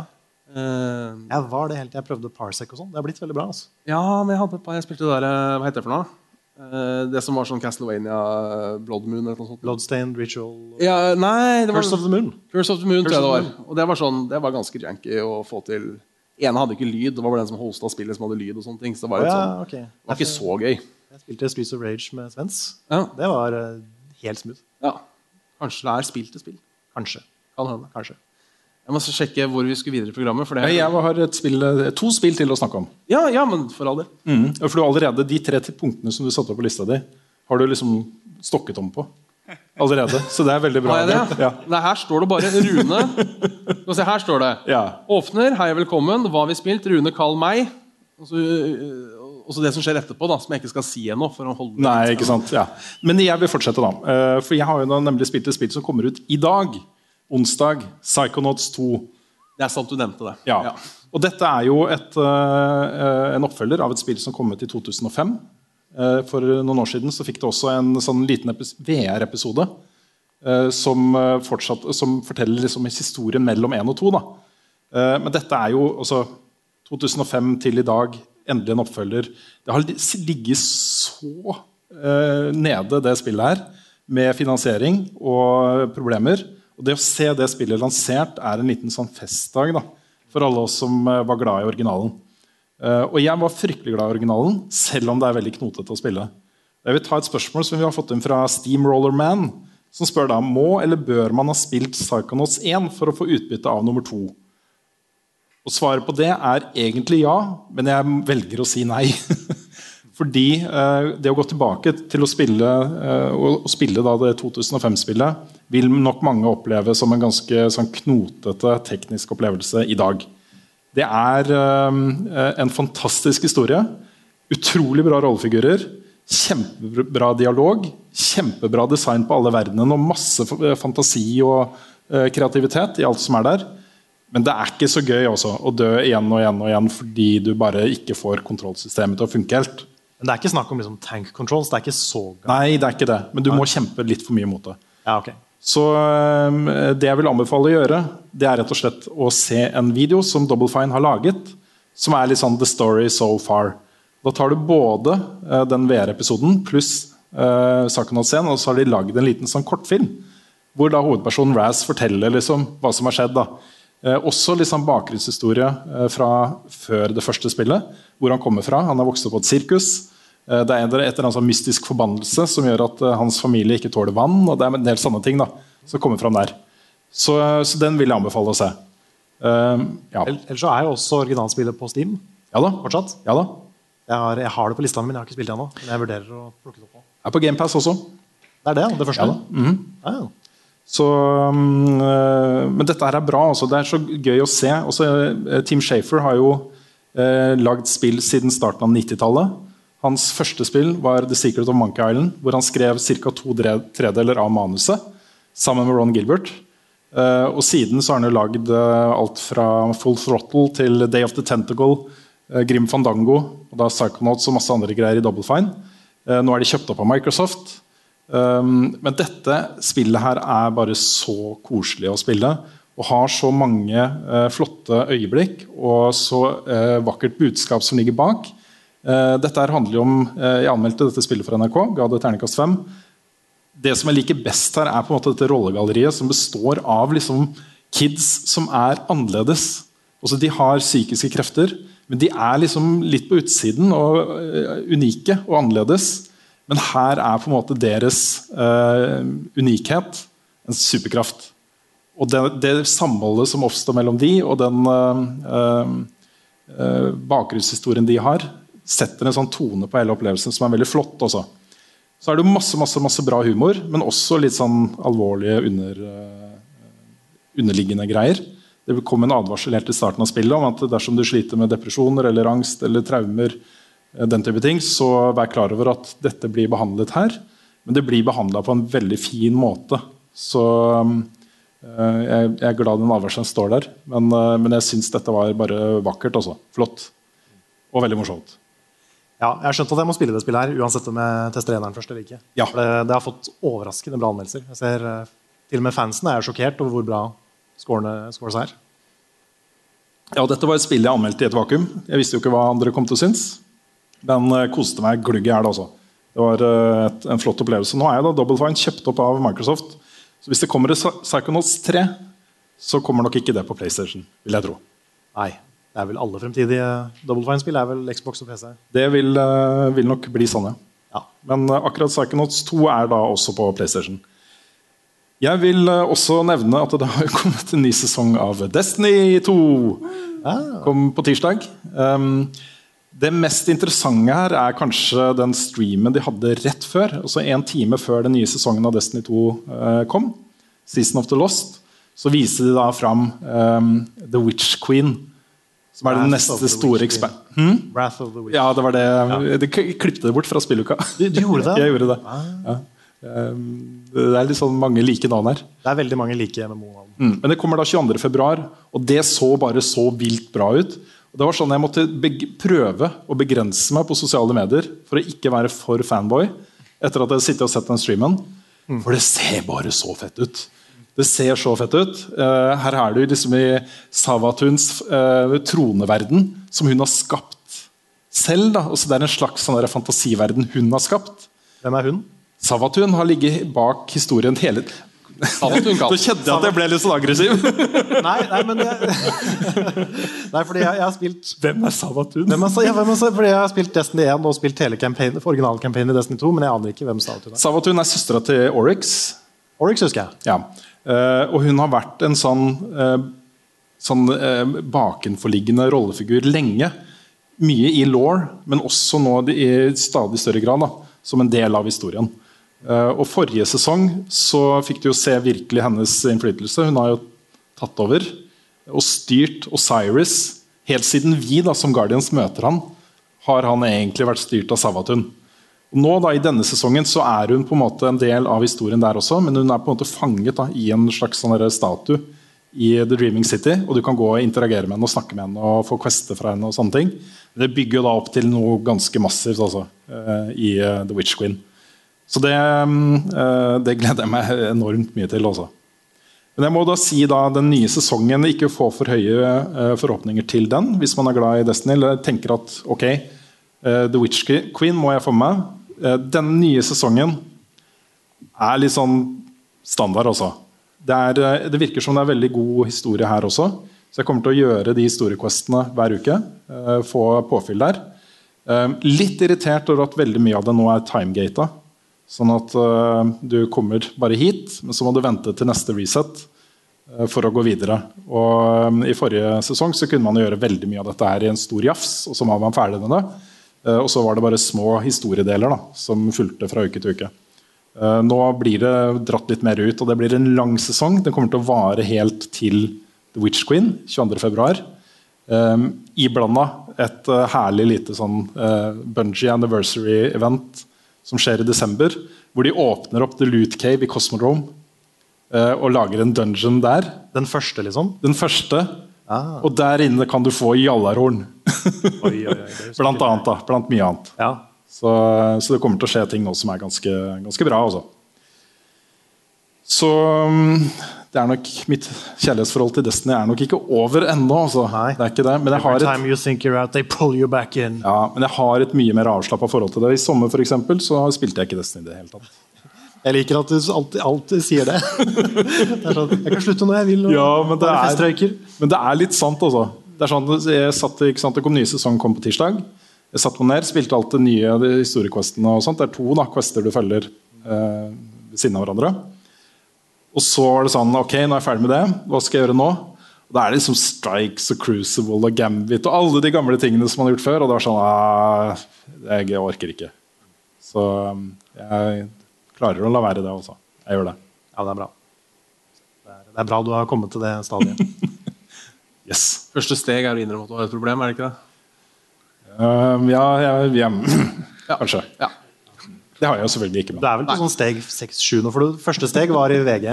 Eh, Jeg var det helt til jeg prøvde Parsec og sånn. Det har blitt veldig bra. altså. ja, men jeg hadde et par Jeg spilte det der eh, Hva heter det for noe? Eh, det som var sånn Castlevania eh, Blood Moon eller noe sånt. Bloodstained Ritual Ja, nei, det var, Curse of the Moon. Curse of the Moon, tror jeg det var. Og det var, sånn, det var ganske janky å få til. ene hadde ikke lyd. Det var bare den som hosta spillet, som hadde lyd. og sånne ting Så det var, oh, ja, sånn, okay. det var ikke så gøy. Jeg spilte Streets of Rage med Svens. Ja. Det var helt smooth. Ja. Kanskje det er spill til spill. Kanskje. Kan hende. Kanskje. Jeg må sjekke hvor vi skulle videre i programmet. For det er... Jeg har spill, to spill til å snakke om. ja, ja, men for all del. Mm. For du allerede De tre punktene som du satte opp på lista di, har du liksom stokket om på allerede. Så det er veldig bra. Det? Ja. Nei, her står det bare Rune. Se, her står det Ja. Åpner, hei og velkommen. Hva har vi spilt? Rune, kall meg. Og så, og så det som skjer etterpå, da, som jeg ikke skal si ennå. for å holde Nei, ikke sant? Ja. Men jeg vil fortsette, da. Eh, For jeg har jo nemlig spilt et spill som kommer ut i dag. Onsdag. Psychonauts 2. Det er sant du nevnte det. Ja. Og dette er jo et, uh, en oppfølger av et spill som kom ut i 2005. Uh, For noen år siden så fikk det også en sånn liten VR-episode eh, som, eh, som forteller liksom historien mellom 1 og 2. Da. Eh, Men dette er jo altså 2005 til i dag, endelig en oppfølger. Det har ligget så eh, nede, det spillet her, med finansiering og problemer. Og det å se det spillet lansert er en liten sånn festdag da, for alle oss som eh, var glad i originalen. Eh, og jeg var fryktelig glad i originalen, selv om det er veldig knotete å spille. Jeg vil ta et spørsmål som vi har fått inn fra Steamroller Man, som spør da må eller bør man ha spilt Psychonauts 1 for å få utbytte av nummer 2. Og Svaret på det er egentlig ja, men jeg velger å si nei. Fordi eh, det å gå tilbake til å spille, å, spille det 2005-spillet vil nok mange oppleve som en ganske sånn, knotete teknisk opplevelse i dag. Det er eh, en fantastisk historie. Utrolig bra rollefigurer. Kjempebra dialog. Kjempebra design på alle verdenene og masse fantasi og eh, kreativitet i alt som er der. Men det er ikke så gøy også, å dø igjen og igjen og igjen fordi du bare ikke får kontrollsystemet til å funke helt. Men det er ikke snakk om liksom, tank controls. Det er ikke så galt. Nei, det er ikke det. Men du må kjempe litt for mye mot det. Ja, ok. Så det jeg vil anbefale å gjøre, det er rett og slett å se en video som Double Fine har laget, som er litt sånn The Story So Far. Da tar du både øh, den VR-episoden pluss uh, Psychonauts-scenen, og så har de lagd en liten sånn kortfilm hvor da hovedpersonen Raz forteller liksom hva som har skjedd. da. Eh, også liksom bakgrunnshistorie eh, fra før det første spillet. Hvor han kommer fra. Han har vokst opp på et sirkus. Eh, det er et eller annet sånn mystisk forbannelse som gjør at eh, hans familie ikke tåler vann. og det er en del sånne ting da, som kommer fram der. Så, så den vil jeg anbefale å se. Uh, ja. Ellers så er jo også originalspillet på Steam ja da. fortsatt. Ja da. Jeg har, jeg har det på lista mi, men jeg har ikke spilt det ennå. Men jeg vurderer å plukke det opp nå. Er på GamePass også. Det er det, det første? Ja da. Mhm. Ja, ja. Så, øh, men dette her er bra. Også. Det er så gøy å se. Også, Team Shafer har jo øh, lagd spill siden starten av 90-tallet. Hans første spill var The Secret of Monkey Island, hvor han skrev ca. to tredeler av manuset sammen med Ron Gilbert. Eh, og siden så har han jo lagd eh, alt fra Full Throttle til Day of the Tentacle, eh, Grim Fandango og da Psychonauts og masse andre greier i Double Fine. Nå er de kjøpt opp av Microsoft. Men dette spillet her er bare så koselig å spille. Og har så mange flotte øyeblikk og så vakkert budskap som ligger bak. Eh, dette handler jo om, eh, Jeg anmeldte dette spillet for NRK, ga det terningkast fem. det som jeg liker best her, er på en måte dette rollegalleriet som består av liksom kids som er annerledes. Også de har psykiske krefter, men de er liksom litt på utsiden og uh, unike og annerledes. Men her er på en måte deres uh, unikhet en superkraft. Og det, det, samholdet som oppstår mellom de, og den uh, bakgrunnshistorien de har, setter en sånn tone på hele opplevelsen som er veldig flott. Også. Så er det masse, masse, masse bra humor, men også litt sånn alvorlige under, underliggende greier. Det kom en advarsel helt i starten av spillet om at dersom du sliter med depresjoner eller angst eller traumer, eh, den type ting, så vær klar over at dette blir behandlet her. Men det blir behandla på en veldig fin måte. Så eh, jeg, er glad den advarselen står der. Men, eh, jeg syns dette var bare vakkert. Også. Flott. Og veldig morsomt. Ja, jeg har skjønt at jeg må spille det spillet her, uansett om jeg tester eneren først eller ikke. Ja. Det, det, har fått overraskende bra anmeldelser. Jeg ser, til og med fansen er sjokkert over hvor bra scorene, scores er. Ja, dette var et spill jeg anmeldte i et vakuum. Jeg visste jo ikke hva andre kom til å synes. Men uh, koste meg glugg i hjel. Altså. Det var uh, et, en flott opplevelse. Nå er jeg da Double Fine kjøpt opp av Microsoft. Så hvis det kommer et Psychonauts 3, så kommer nok ikke det på PlayStation. vil jeg tro. Nei. Det er vel alle fremtidige Double Fine-spill er vel Xbox og PC? Det vil, uh, vil nok bli sånn, ja. ja. Men akkurat Psychonauts 2 er da også på PlayStation. Jeg vil eh, også nevne at det har kommet en ny sesong av Destiny 2. Ah. Kom på tirsdag. Um, det mest interessante her er kanskje den streamen de hadde rett før. altså En time før den nye sesongen av Destiny 2 uh, eh, kom, Season of the Lost, så viste de da fram um, The Witch Queen. Som er den neste store ekspert... Hmm? Wrath of the Witch. Ja, det var det. Ja. De klippet det bort fra spilluka. Du, du gjorde det? Jeg gjorde det. Ah. Ja. Ehm, det er litt sånn mange like navn her. Det er veldig mange like MMO-navn. Mm. Men det kommer da 22.2, og det så bare så vilt bra ut. Og det var sånn Jeg måtte prøve å begrense meg på sosiale medier for å ikke være for fanboy. Etter at jeg hadde og sett den streamen. Mm. For det ser bare så fett ut. Det ser så fett ut. Uh, her er du liksom i Savatuns uh, troneverden, som hun har skapt selv. Da. Også det er en slags sånn fantasiverden hun har skapt. Hvem er hun? Savatun har ligget bak historien hele Savatun Så kjente jeg at jeg ble litt sånn aggressiv. nei, nei, men jeg, Nei, fordi jeg, jeg, har spilt Hvem er Savatun? Hvem er, ja, hvem er, fordi Jeg har spilt Destiny 1 og spilt hele originalcampaignen i Destiny 2, men jeg aner ikke hvem Savatun er. Savatun er søstera til Oryx. Oryx husker jeg. Ja. Uh, og hun har vært en sånn, uh, sånn uh, bakenforliggende rollefigur lenge. Mye i law, men også nå i stadig større grad da, som en del av historien. Eh, og Forrige sesong så fikk du jo se virkelig hennes innflytelse. Hun har jo tatt over og styrt Osiris. Helt siden vi da, som Guardians møter han, har han egentlig vært styrt av Savatun. Nå da, I denne sesongen så er hun på en måte en del av historien der også, men hun er på en måte fanget da, i en slags sånn statue i The Dreaming City. og Du kan gå og interagere med henne og snakke med henne og få quester fra henne. og sånne ting. Det bygger jo da opp til noe ganske massivt altså, uh, i uh, The Witch Queen. Så det, uh, det, gleder jeg meg enormt mye til. Også. Men jeg må da si da den nye sesongen ikke få for høye forhåpninger til den. Hvis man er glad i Destiny eller tenker at ok, The Witch Queen må jeg få med meg. Den nye sesongen er litt sånn standard også. Det, er, det, virker som det er veldig god historie her også. Så jeg kommer til å gjøre de historiequestene hver uke. Uh, få påfyll der. Litt irritert over at veldig mye av det nå er timegata. Sånn at du kommer bare hit, men så må du vente til neste reset for å gå videre. Og I forrige sesong så kunne man gjøre veldig mye av dette her i en stor jafs, og så var man ferdig med det. Og så var det bare små historiedeler da, som fulgte fra uke til uke. nå blir det dratt litt mer ut, og det blir en lang sesong. Den kommer til å vare helt til The Witch Queen 22.2. Um, Iblanda et uh, herlig lite sånn uh, bungee anniversary-event som skjer i desember. Hvor de åpner opp The Loot Cave i Cosmodrome uh, og lager en dungeon der. Den første, liksom? Den første. Ah. Og der inne kan du få Jallarhorn. blant annet. da, Blant mye annet. Ja. Så, så, det kommer til å skje ting nå som er ganske, ganske bra. Også. Så um, det er nok Mitt kjærlighetsforhold til Destiny er nok ikke over ennå. Altså. Det er ikke det. Men jeg har et, ja, men jeg har et mye mer avslappa forhold til det. I sommer for eksempel, så spilte jeg ikke Destiny i det hele tatt. Jeg liker at du alltid, alltid sier det. det sånn, jeg kan slutte når jeg vil. Og Ja, men det, er, men det er litt sant, altså. Det er sånn, jeg satt, ikke sant, det kom nye sesong kom på tirsdag. Jeg satt meg ned, spilte alt det nye de historiequestene. og sånt. Det er to da, quester du følger eh, ved siden av hverandre. Og så var det sånn Ok, nå er jeg ferdig med det. Hva skal jeg gjøre nå? Og Da er det liksom Strikes og Crucible og Gambit og alle de gamle tingene som man har gjort før. Og det var sånn ah, Jeg orker ikke. Så jeg klarer å la være det også. Jeg gjør det. Ja, det er bra. Det er, det er bra du har kommet til det stadiet. Yes. Første steg er å innrømme at du har et problem, er det ikke det? Um, ja, jeg, jeg, kanskje. Ja. Det har jeg jo selvfølgelig ikke med. Det er vel på sånn steg 6-7 nå, for det første steg var i VG.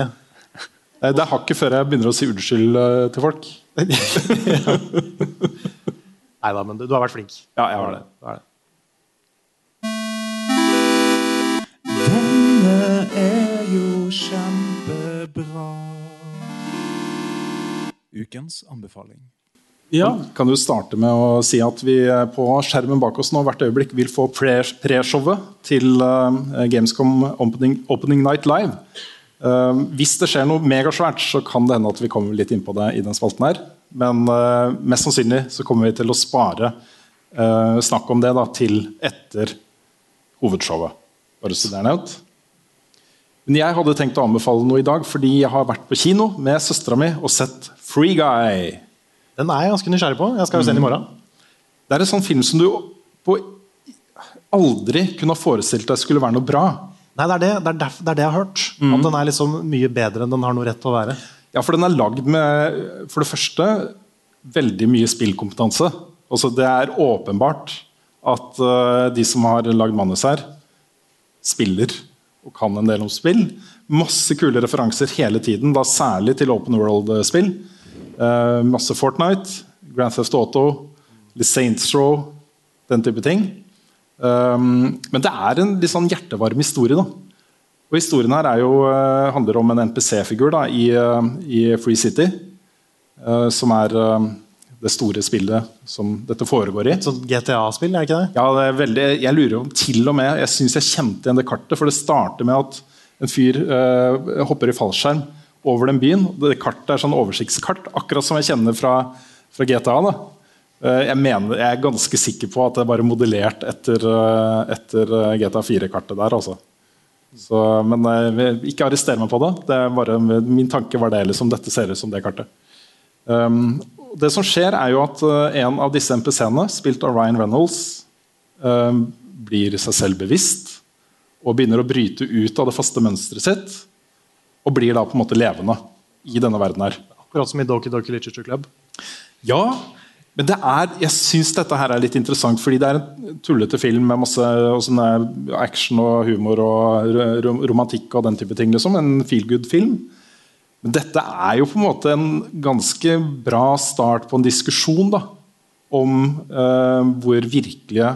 Det er hakket før jeg begynner å si unnskyld eh, til folk. Nei da, men du, du har vært flink. Ja, jeg har det. Du er det. Denne er jo kjempebra. Ukens anbefaling. Ja. Kan du starte med å si at vi på skjermen bak oss nå hvert øyeblikk vil få pre- pre-showet til eh, Gamescom opening, opening Night Live. Uh, hvis det skjer noe megasvært, så kan det hende at vi kommer litt inn på det i den spalten her. Men uh, mest sannsynlig så kommer vi til å spare uh, snakk om det da, til etter hovedshowet. Bare så det er nevnt. Men jeg hadde tenkt å anbefale noe i dag fordi jeg har vært på kino med søstera mi og sett Free Guy. Den er jeg ganske nysgjerrig på. Jeg skal jo se den i morgen. Det er en sånn film som du på aldri kunne ha forestilt deg skulle være noe bra. Nei, det er det, det, er derf- det, er det jeg har hørt. At den er liksom mye bedre enn den har noe rett til å være. Ja, for den er lagd med for det første veldig mye spillkompetanse. Altså, det er åpenbart at uh, de som har lagd manus her, spiller og kan en del om spill. Masse kule referanser hele tiden, da særlig til open world-spill. Uh, masse Fortnite, Grand Theft Auto, The Saints Row, den type ting. Um, men det er en litt sånn hjertevarm historie. da. Og Historien her er jo, uh, handler om en NPC-figur i, uh, i Free City. som er det store spillet som dette foregår i. Sånn GTA-spill, er det ikke det? Ja, det er veldig, Jeg lurer om til og med Jeg syns jeg kjente igjen det kartet. For det starter med at en fyr eh, hopper i fallskjerm over den byen. Det kartet er sånn oversiktskart, akkurat som jeg kjenner fra, fra GTA. da. Eh, jeg, mener, jeg er ganske sikker på at det er bare modellert etter, eh, etter eh, GTA 4-kartet der. altså. Så, men ikke arrester meg på det. det er bare, min tanke var det liksom, dette ser ut som det kartet. Um, det som skjer, er jo at eh, en av disse MPC-ene, spilt av Ryan Reynolds, um, blir seg selv bevisst og begynner å bryte ut av det faste mønsteret sitt. Og blir da på en måte levende i denne verden her. Akkurat som i Doki Doki Literature Club. Ja, men det er, jeg syns dette her er litt interessant, fordi det er en tullete film med masse og action og humor og romantikk og den type ting. Liksom. En feel good-film. Men dette er jo på en måte en ganske bra start på en diskusjon da, om eh, hvor virkelige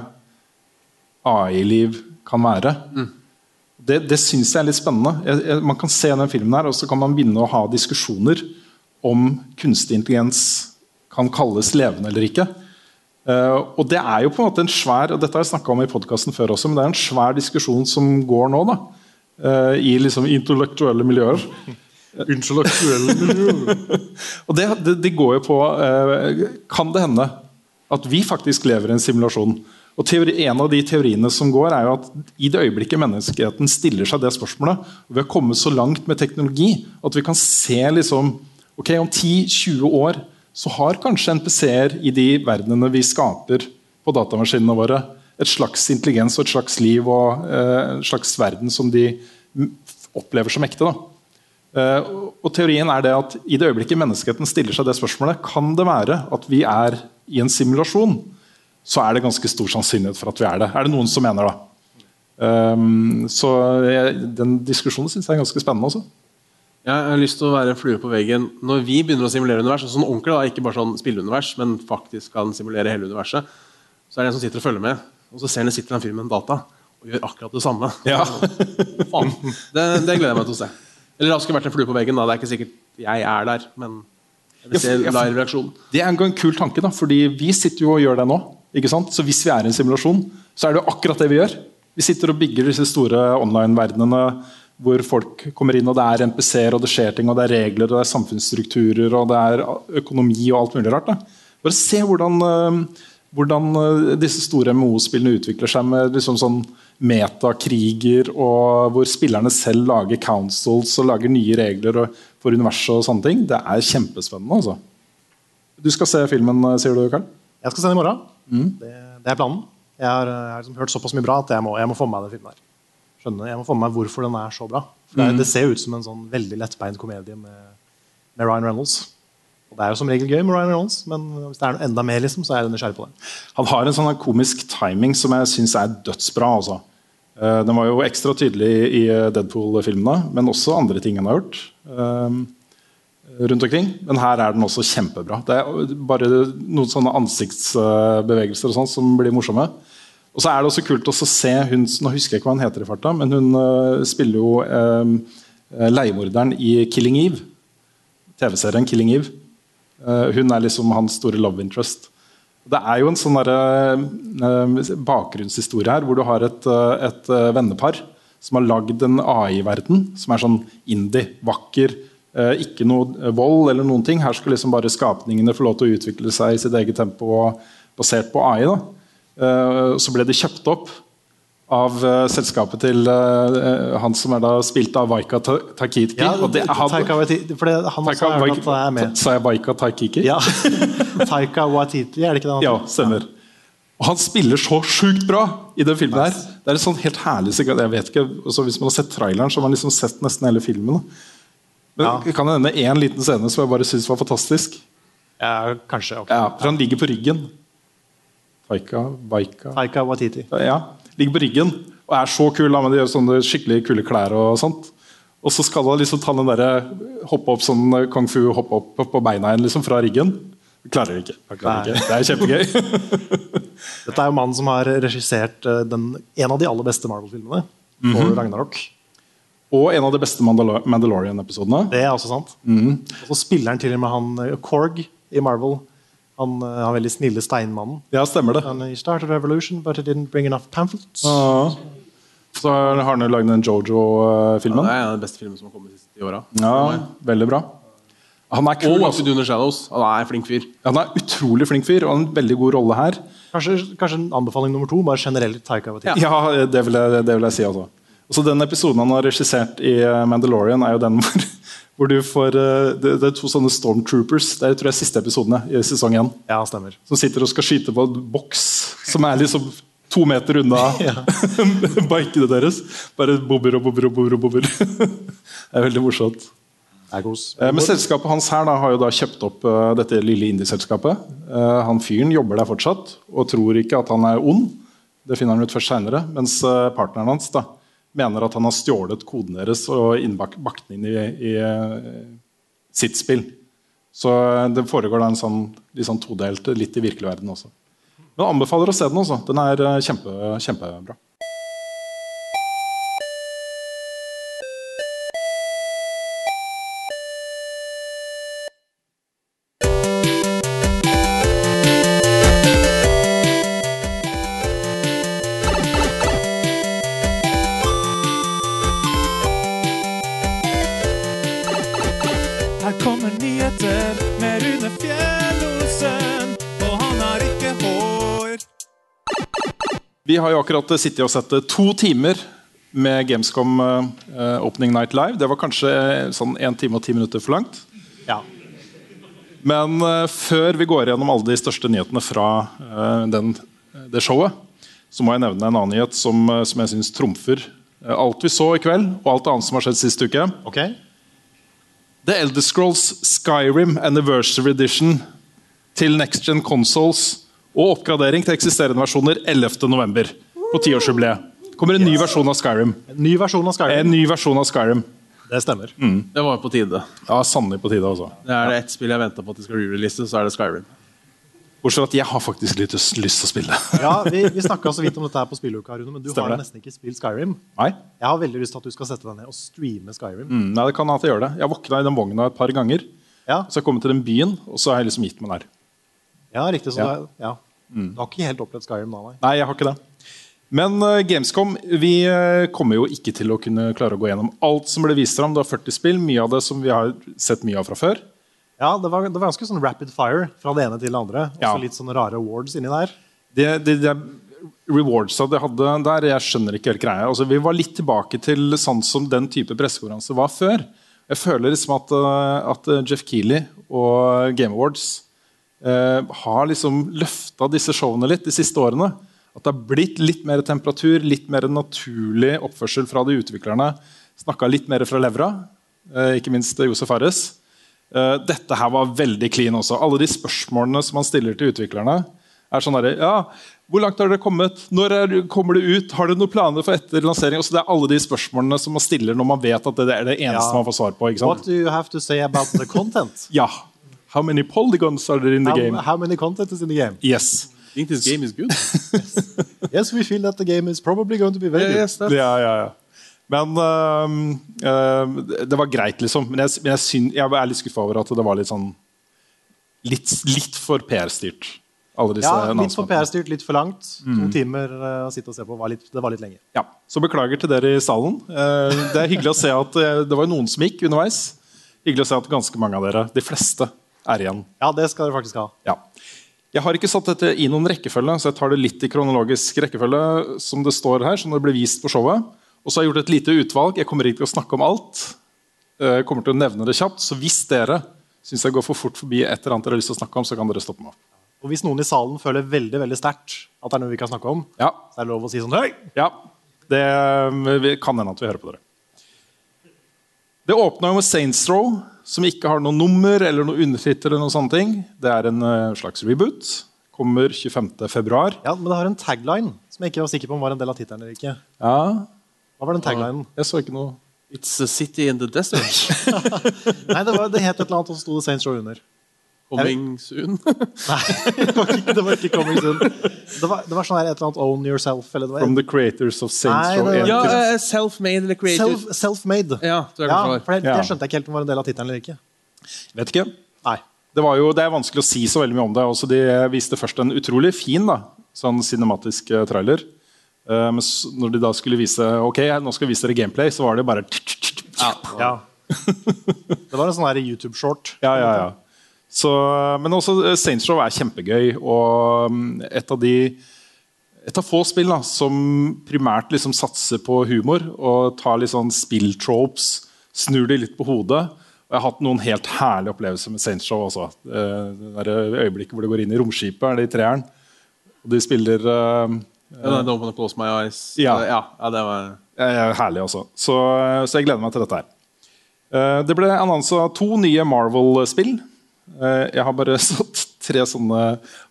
AI-liv kan være. Det, det syns jeg er litt spennende. Jeg, jeg, man kan se den filmen her, og så kan man begynne å ha diskusjoner om kunstig intelligens kan kalles levende eller ikke. Eh, og det er jo på en måte en svær og dette har jeg snakket om i podcasten før også, men det er en svær diskusjon som går nå da, eh, i liksom intellektuelle miljøer. Intellektuelle miljøer. og det, det, det går jo på eh, Kan det hende at vi faktisk lever i en simulasjon? Og teori, En av de teoriene som går, er jo at i det øyeblikket menneskeheten stiller seg det spørsmålet, og vi har kommet så langt med teknologi at vi kan se liksom, ok, om 10-20 år så har kanskje NPC-er i de verdenene vi skaper på datamaskinene våre, et slags intelligens og et slags liv og eh, en slags verden som de opplever som ekte. da. Eh, og teorien er det at I det øyeblikket menneskeheten stiller seg det spørsmålet, kan det være at vi er i en simulasjon, så er det ganske stor sannsynlighet for at vi er det. Er det noen som mener da? Um, så jeg, Den diskusjonen syns jeg er ganske spennende. også. Jeg har lyst til å være en flue på veggen når vi begynner å simulere univers. Sånn ordentlig, da, Ikke bare sånn spilleunivers, men faktisk kan simulere hele universet. Så er det en som sitter og følger med, og så ser han det sitter en fyr med en data og gjør akkurat det samme. Ja. Faen. Det, det gleder jeg meg til å se. Eller det skulle vært en flue på veggen. da, Det er ikke sikkert jeg er der, men jeg vil se Ja, for- live reaksjon. Det er en kul tanke, da, fordi vi sitter jo og gjør det nå. ikke sant? Så hvis vi er i en simulasjon, så er det jo akkurat det vi gjør. Vi sitter og bygger disse store online-verdenene hvor folk kommer inn, og det er NPC-er, og det skjer ting, og det er regler, og det er samfunnsstrukturer, og det er økonomi og alt mulig rart. Da. Bare se hvordan, eh, hvordan eh, disse store MO-spillene utvikler seg med liksom sånn metakriger, og hvor spillerne selv lager councils og lager nye regler for universet og sånne ting. Det er kjempespennende. altså. Du skal se filmen, eh, sier du, Karl? Jeg skal se den i morgen. Det, det er planen. Jeg har, jeg har liksom hørt såpass mye bra at jeg må, jeg må få med meg den filmen. her. Skjønner, jeg må få med meg hvorfor den er så bra. For det, Mm. det ser ut som en sånn veldig lettbeint komedie med, med Ryan Reynolds. Og Det er jo som regel gøy med Ryan Reynolds, men hvis det er noe enda mer, liksom, så er jeg nysgjerrig på det. Han har en sånn komisk timing som jeg syns er dødsbra. Altså. Eh, Den var jo ekstra tydelig i eh, Deadpool-filmene, men også andre ting han har gjort. eh, rundt omkring. Men her er den også kjempebra. Det er bare noen sånne ansiktsbevegelser og sånt som blir morsomme. Og så er det også kult å se hun, Nå husker jeg ikke hva hun heter i farta, men hun spiller jo leiemorderen i 'Killing Eve'. TV-serien 'Killing Eve'. Eh, hun er liksom hans store love interest. Det er jo en sånn eh, bakgrunnshistorie her hvor du har et, eh, et vennepar som har lagd en AI-verden som er sånn indie, vakker. ikke noe vold eller noen ting. Her skal liksom bare skapningene få lov til å utvikle seg i sitt eget tempo basert på AI. Da. Så ble det kjøpt opp av uh, selskapet til uh, han som er da spilt av Waika Ta- Takiki. Ja, og det, han, Taika Waititi, for det, han også har hørt er med. Sa jeg Vaika Taikiki? Ja. Taika Waititi, er det ikke det? han Ja, stemmer. Og han spiller så sjukt bra i den filmen. her Det er en sånn helt herlig. Jeg vet ikke, altså Hvis man har sett traileren, så har man liksom sett nesten hele filmen. Men Ja. jeg kan nevne én liten scene som jeg bare syns var fantastisk. Ja, kanskje. Okay. Ja, for Han ligger på ryggen. Taika, Baika Taika Watiti. Ja, Ligger på ryggen og er så kul. men de gjør sånne skikkelig kule klær. Og sånt Og så skal han liksom ta den der, hoppe opp sånn kung fu, hoppe opp på beina igjen liksom, fra ryggen. Klarer det ikke. Klarer ikke. Det er kjempegøy. Dette er jo mannen som har regissert eh, den, en av de aller beste Marvel-filmene. Mm -hmm. Ragnarok. Og en av de beste Mandalor Mandalorian-episodene. Det er også sant. Mhm. Og så spiller han til og med han eh, Korg i Marvel. Han, er han veldig snille steinmannen. Ja, stemmer det. Han, he started a revolution, but he didn't bring enough pamphlets. Ah. Så har han jo lagd den Jojo-filmen. det er en av de beste filmene som har kommet de siste åra. Ja, veldig bra. Han er kul. Og altså. Under Shadows. Han er en flink fyr. Han er utrolig flink fyr og en veldig god rolle her. Kanskje, kanskje en anbefaling nummer to, bare generelt Taika Waititi. Ja, det vil jeg, det vil jeg si. altså. Også den episoden han har regissert i eh, Mandalorian, er jo den hvor, hvor du får eh, det, det er to sånne stormtroopers. Det er tror jeg, siste episodene i sesong én. Ja, stemmer. Som sitter og skal skyte på en boks som er liksom to meter unna bikene deres. Bare bobber og bobber og bobber. og bobber. det er veldig morsomt. Eh, Men selskapet hans her da, har jo da kjøpt opp uh, dette lille indieselskapet. Uh, han fyren jobber der fortsatt og tror ikke at han er ond. Det finner han ut først senere, Mens uh, partneren hans da, mener at han har stjålet koden deres og bakt den inn i, i eh, sitt spill. Så eh, det foregår da en sånn, litt sånn todelt, litt i virkelig verden også. Men jeg anbefaler å se den. også. Den er eh, kjempe, kjempebra. Vi har jo akkurat sittet og sett eh, to timer med Gamescom eh, Opening Night Live. Det var kanskje eh, sånn én time og ti minutter for langt. Ja. Men før vi går gjennom alle de største nyhetene fra den, det showet, så må jeg nevne en annen nyhet som, som jeg syns trumfer alt vi så i kveld, og alt annet som har skjedd sist uke. Ok. The Elder Scrolls Skyrim Anniversary Edition til Next Gen Consoles og oppgradering til eksisterende versjoner 11.11. på tiårsjubileet. kommer en ny versjon av Skyrim. En ny versjon av Skyrim. En ny versjon av Skyrim. Det stemmer. Det var på tide. Ja, Sannelig på tide. også. Det er det ett spill jeg venter på at de skal re-release, så er det Skyrim. Bortsett fra at jeg har faktisk litt lyst til å spille. Ja, Vi, vi snakka så vidt om dette her på spilluka, Rune, men du Stemmer har det. nesten ikke spilt Skyrim. Nei? Jeg har veldig lyst til at du skal sette deg ned og streame Skyrim. Mm, nei, det kan at jeg gjør det. Jeg våkna i den vogna et par ganger. Ja, Så jeg kommet til den byen, og så har jeg liksom gitt meg der. ja riktig. Så Ja. Det, er, ja. du har ikke helt opplevd Skyrim da, nei? Nei, jeg har ikke det. Men uh, Gamescom vi uh, kommer jo ikke til å kunne klare å gå gjennom alt som ble vist fram. Det var 40 spill, mye av det som vi har sett mye av fra før. Ja, det var, det var ganske sånn rapid fire fra det ene til det andre. Også Ja. litt sånne rare awards inni der. Det, det, det rewardsa de hadde der, jeg skjønner ikke helt greia. Altså, vi var litt tilbake til sånn som den type pressekonferanse var før. Jeg føler liksom at, eh, at Jeff Keeley og Game Awards har liksom løfta disse showene litt de siste årene. At det har blitt litt mer temperatur, litt mer naturlig oppførsel fra de utviklerne. Snakka litt mer fra levra, eh, ikke minst Josef Fares. Eh, dette her var veldig clean også. Alle de spørsmålene som man stiller til utviklerne, er sånn derre Ja, hvor langt har dere kommet? Når er, kommer det ut? Har dere noen planer for etter lansering? Altså, det er alle de spørsmålene som man stiller når man vet at det er det eneste Ja. man får svar på. ikke What do you have to say about the content? Ja. How many polygons are there in the how, game? how many content is in the game? Yes. I think this game is good. Yes, we feel that the game is probably going to be very good. yes, that's- Ja, ja, ja. Men um, um, det var greit, liksom. Men jeg, men jeg, synes, jeg er litt skuffa over at det var litt sånn Litt, litt for PR-styrt. Alle disse Ja, litt for. PR-styrt, litt for langt. Mm. To timer uh, å sitte og se på var litt, det var litt lenge. Ja, Så beklager til dere i salen. Uh, Det er hyggelig å se at uh, det var noen som gikk underveis. Hyggelig å se at ganske mange av dere, de fleste, er igjen. Ja, det skal dere faktisk ha. Ja. Jeg har ikke satt dette i noen rekkefølge, så jeg tar det litt i kronologisk rekkefølge. som det står her, som det ble vist på showet. Og så har jeg gjort et lite utvalg. Jeg kommer ikke til å snakke om alt. Eh, Jeg kommer til å nevne det kjapt, Så hvis dere syns jeg går for fort forbi et eller annet dere har lyst til å snakke om, så kan dere stoppe meg. Og hvis noen i salen føler veldig veldig sterkt at det er noe vi kan snakke om, Ja, så er det lov å si sånn Høy! Ja, det eh, kan hende at vi hører på dere. Det åpna med Saints Row, som ikke har noe nummer eller noe undertittel. eller noen sånne ting. Det er en eh, slags reboot. Kommer 25.2. Ja, men det har en tagline som jeg ikke var sikker på om var en del av tittelen eller ikke. Ja, Hva var den taglinen? jeg så ikke noe It's a city in the desert. Nei, det, var, det het et eller annet, og så sto det Saints Row under. Coming soon. Nei, det var ikke, det var ikke coming soon. Det var, det var sånn her et eller annet Own Yourself. Eller det var From the creators of Saints Row 1 ja, eh, self-made eller creators. Self, Self-made. Ja, Ja, det var. for det, det skjønte jeg ikke helt om var en del av tittelen eller ikke. Vet ikke. Nei. Det, var jo, det er vanskelig å si så veldig mye om det. Også de viste først en utrolig fin da, sånn cinematisk eh, trailer. Eh, men når de da skulle vise Ok, nå skal vi vise dere gameplay, så var det bare Ja. Det var en sånn YouTube-short. Ja, ja, ja. Så, men også eh, Saints Row er kjempegøy. Og mm, et av de et av få spill da, som primært liksom satser på humor og tar litt sånn spill-tropes, snur de litt på hodet. Og jeg har hatt noen helt herlige opplevelser med Saints Row også. Eh, Det der øyeblikket hvor det går inn i romskipet, er det i treeren. Og de spiller uh, Ja, Don't wanna close my eyes. Ja. ja, ja det var Eh, herlig også. Så, så jeg gleder meg til dette her. Eh, det ble annonsa to nye Marvel-spill. Eh, jeg har bare satt tre sånne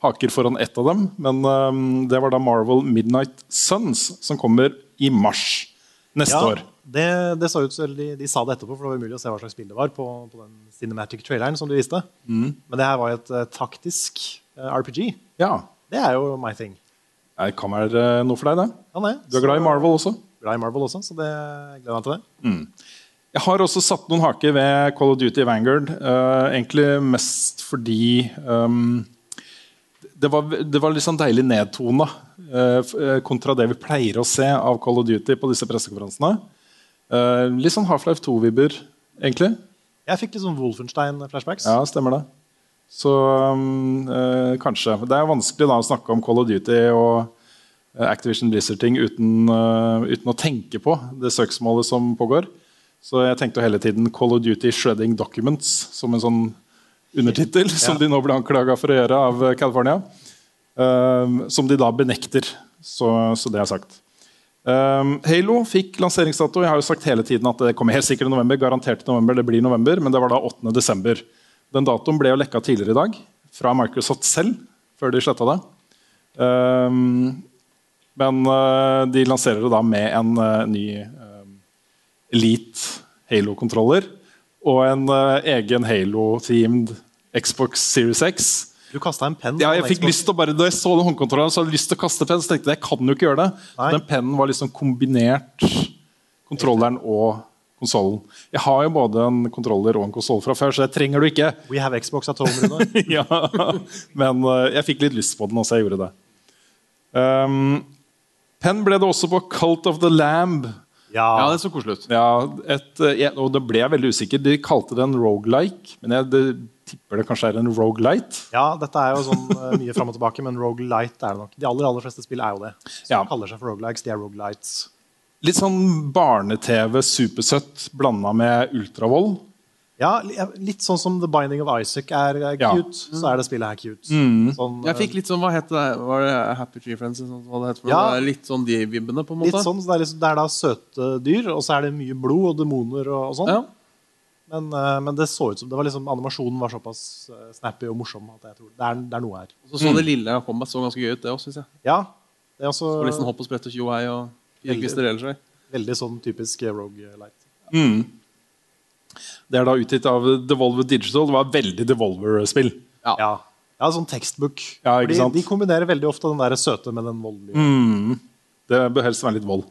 haker foran ett av dem. Men eh, det var da Marvel Midnight Suns, som kommer i mars neste Ja, år. det, det så ut som de, de sa det etterpå, for det var umulig å se hva slags spill det var på, på den cinematic traileren som de viste. Mm. Men det her var jo et uh, taktisk uh, RPG. Ja. Det er jo my thing. Det kan være noe for deg, det. Ja, nei, Du er glad i Marvel også? Glad i Marvel også, så det jeg gleder meg til det. Jeg har også satt noen haker ved Call of Duty Vanguard. Uh, egentlig mest fordi um, det, var, det var litt sånn deilig nedtona uh, eh, kontra det vi pleier å se av Call of Duty på disse pressekonferansene. Uh, litt sånn Half-Life 2-vibber, egentlig. Jeg fikk litt sånn Wolfenstein-flashbacks. Ja, stemmer det. Så um, eh, kanskje. Det er vanskelig da å snakke om Call of Duty og eh, Activision Blizzard-ting uten, eh, uten å tenke på det søksmålet som pågår. Så jeg tenkte hele tiden Call of Duty Shredding Documents som en sånn undertittel, som de nå ble anklaga for å gjøre av eh, California. Um, som de da benekter. Så, så det er sagt. Um, Halo fikk lanseringsdato. Jeg har jo sagt hele tiden at det kommer helt sikkert i november. garantert i november, det blir november, Men det var da 8. desember. Den datoen ble jo lekka tidligere i dag fra Microsoft selv. før de sletta det. Um, men uh, de lanserer det da med en uh, ny um, Elite Halo-kontroller og en uh, egen Halo-themed Xbox Series X. Du kasta en penn. Ja, jeg fikk lyst til å bare, Da jeg så den håndkontrolleren, så hadde jeg lyst til å kaste penn. Så tenkte jeg jeg kan jo ikke gjøre det. Nei. Den pennen var liksom kombinert kontrolleren og konsollen. Jeg har jo både en kontroller og en konsoll fra før, så det trenger du ikke. We have Xbox at home, Rune. ja, Men uh, jeg fikk litt lyst på den, så jeg gjorde det. Um, Penn ble det også på Cult of the Lamb. Ja, Ja, det så koselig ut. Ja, et, eh, og det ble jeg veldig usikker. De kalte det en rogelike, men jeg det, tipper det kanskje er en rogelite. ja, dette er jo sånn eh, mye fram og tilbake, men roguelite er det nok. De aller aller fleste spill er jo det. Som Ja. kaller seg for roguelikes, de er rogelites. Litt sånn barne-TV, supersøtt, blanda med ultravold. Ja, litt sånn som The Binding of Isaac er cute, Ja. så er det spillet her cute. Sånn, Jeg fikk litt sånn, hva het det? Var det Happy Tree Friends? Sånn, hva det het for? Ja. Det Litt sånn de vibbene, på en måte? litt sånn, så det, er liksom, det er da søte dyr, og så er det mye blod og demoner og, og sånn. Ja. Men, eh, men det så ut som det var liksom, animasjonen var såpass eh, snappy og morsom at jeg tror det er, det er noe her. Og så så det lille Combat så ganske gøy ut, det òg, syns jeg. Ja, det er også så litt sånn hopp og sprett og tjo og hei og fire Veldig. kvister ellers. veldig sånn typisk roguelite. Mm. Det er da utgitt av Devolver Digital. Det var veldig Devolver-spill. Ja. Ja. ja, sånn tekstbok. Ja, ikke sant? De kombinerer veldig ofte den der søte med den voldelige. Mm. Det bør helst være litt vold.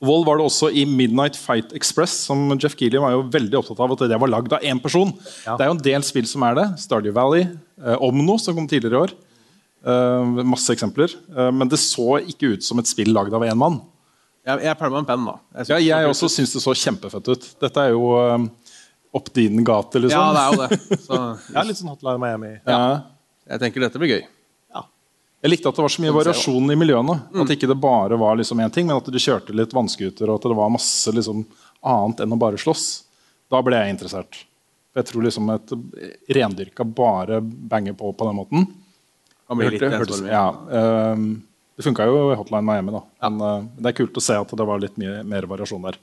Vold var det også i Midnight Fight Express, som Jeff Keeley var jo veldig opptatt av at det var lagd av én person. Ja. Det er jo en del spill som er det. Stardew Valley, eh, Omno, som kom tidligere i år. Eh, masse eksempler. Eh, men det så ikke ut som et spill lagd av én mann. Jeg, jeg pælma en penn, da. Jeg synes Ja, jeg også syns det så kjempefett ut. Dette er jo um, opp din gate, liksom. Ja, det er jo det. Så Ja, litt sånn Hotline Miami. Ja. jeg tenker dette blir gøy. Jeg likte at det var så mye variasjon i miljøene. At ikke det bare var liksom én ting, men at du kjørte litt vannskuter, og at det var masse liksom, annet enn å bare slåss. Da ble jeg interessert. For jeg tror liksom et rendyrka bare banger på på den måten Kan bli litt Hørte- hørte, ja, ehm, Det funka jo i Hotline Miami, da. Men eh, det er kult å se at det var litt mye mer variasjon der.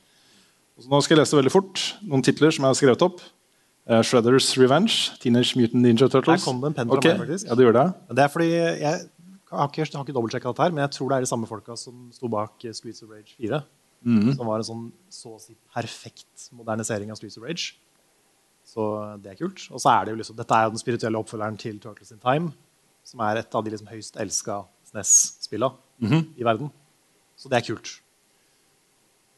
Så nå skal jeg lese veldig fort noen titler som jeg har skrevet opp. Uh, Shredders Revenge, Teenage Mutant Ninja Turtles. Her kom det en penn fra okay. meg, faktisk. Ja, det gjør det. Det er fordi jeg har ikke, jeg har ikke dobbeltsjekka dette her, men jeg tror det er de samme folka som sto bak eh, Streets of Rage 4. Mhm. Som var en sånn så å si perfekt modernisering av Streets of Rage. Så det er kult. Og så er det jo liksom, dette er jo den spirituelle oppfølgeren til Turtles in Time. Som er et av de liksom høyst elska SNES-spilla -hmm. i verden. Så det er kult.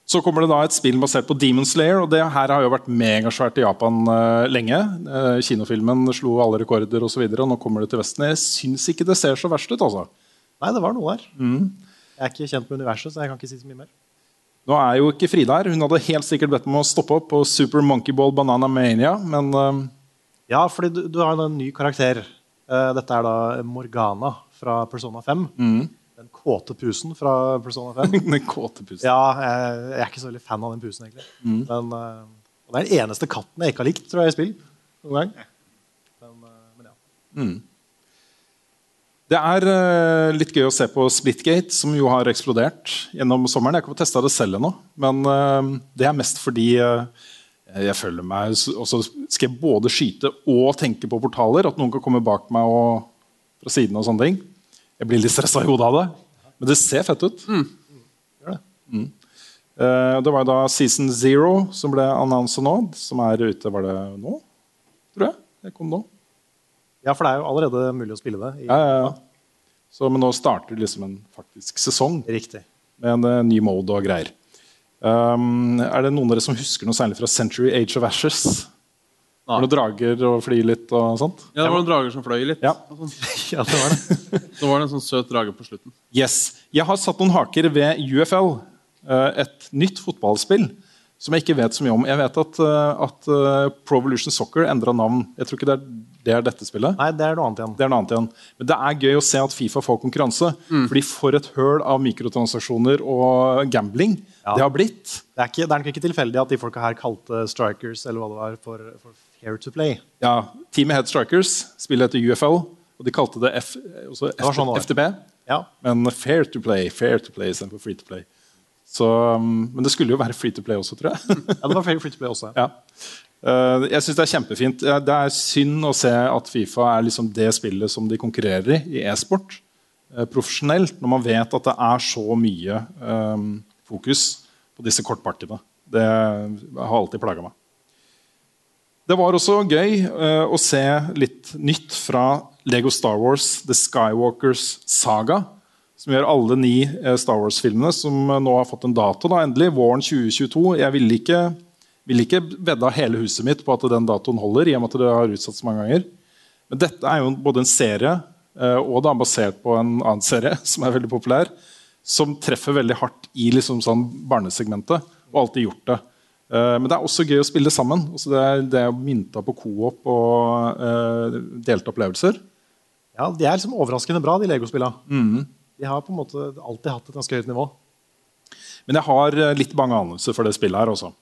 Så kommer det da et spill basert på Demon Slayer. og Det her har jo vært megasvært i Japan uh, lenge. Uh, kinofilmen slo alle rekorder osv. Nå kommer det til Vesten. Jeg syns ikke det ser så verst ut. altså. Nei, det var noe der. Mm. Jeg er ikke kjent med universet, så jeg kan ikke si så mye mer. Nå er jo ikke Frida her. Hun hadde helt sikkert bedt meg å stoppe opp på Super Monkey Ball Banana Mania, men uh... Ja, fordi du, du har en ny karakter. Dette er da Morgana fra Persona 5. mm. Den kåte pusen fra Persona 5. Den kåte pusen. Ja, jeg, jeg er ikke så veldig fan av den pusen, egentlig. Mm. Men, eh, og det er den eneste katten jeg ikke har likt tror jeg, i spill. noen gang. Men, eh, men ja. Mm. Det er uh, litt gøy å se på Splitgate, som jo har eksplodert gjennom sommeren. Jeg har ikke testa det selv ennå, men uh, det er mest fordi uh, jeg føler meg Og så skal jeg både skyte og tenke på portaler. At noen kan komme bak meg og fra siden og sånne ting. Jeg blir litt stressa i hodet av det. Men det ser fett ut. Gjør det. Mm. Eh, det var jo da Season Zero som ble annonsa nå, som er ute Var det nå? Tror jeg. Det kom nå. ja, for det er jo allerede mulig å spille det. I, Ja, ja, ja. Så, men nå starter liksom en faktisk sesong Riktig. med en eh, ny mode og greier. Um, er det noen av dere som husker noe særlig fra Century Age of Ashes? Nei. Var det drager og fly litt og sånt? Ja, det var noen drager som fløy litt. Ja. Ja, det var det. Så var det en sånn søt drage på slutten. Yes. Jeg har satt noen haker ved UFL, eh, et nytt fotballspill som jeg ikke vet så mye om. Jeg vet at, eh, at eh, Pro Evolution Soccer endra navn. Jeg tror ikke det er, det er dette spillet. Nei, det er noe annet igjen. Det er noe annet igjen. Men det er gøy å se at Fifa får konkurranse. Fordi for et høl av mikrotransaksjoner og gambling Ja. det har blitt. Det er, ikke, det er nok ikke tilfeldig at de folka her kalte Strikers eller hva det var, for, for fair to play. Ja, Teamet Head Strikers, spiller etter UFL, og de kalte det F, sånn. FTB. Ja. Men fair to play, fair to play istedenfor free to play. Så, um, men det skulle jo være free to play også, tror jeg. ja, det var free to play også. ja. Uh, jeg syns det er kjempefint. Det er synd å se at Fifa er liksom det spillet som de konkurrerer i i e-sport uh, profesjonelt, når man vet at det er så mye um, fokus på disse kortpartiene. Det har alltid plaga meg. Det var også gøy eh, å se litt nytt fra Lego Star Wars The Skywalkers Saga. Som gjør alle ni eh, Star Wars-filmene, som eh, nå har fått en dato. da, endelig, Våren 2022. Jeg ville ikke, vil ikke vedda hele huset mitt på at den datoen holder. i og med at det har utsatt så mange ganger. Men dette er jo både en serie eh, og da basert på en annen serie som er veldig populær, som treffer veldig hardt i liksom sånn barnesegmentet. Og alltid gjort det. Eh, men det er også gøy å spille sammen. Altså det, er, det er mynta på co-op og eh, delte opplevelser. Ja, De er liksom overraskende bra, de Lego-spillene. Mhm. De har på en måte alltid hatt et ganske høyt nivå. Men jeg har eh, litt bange anelser for det spillet her også.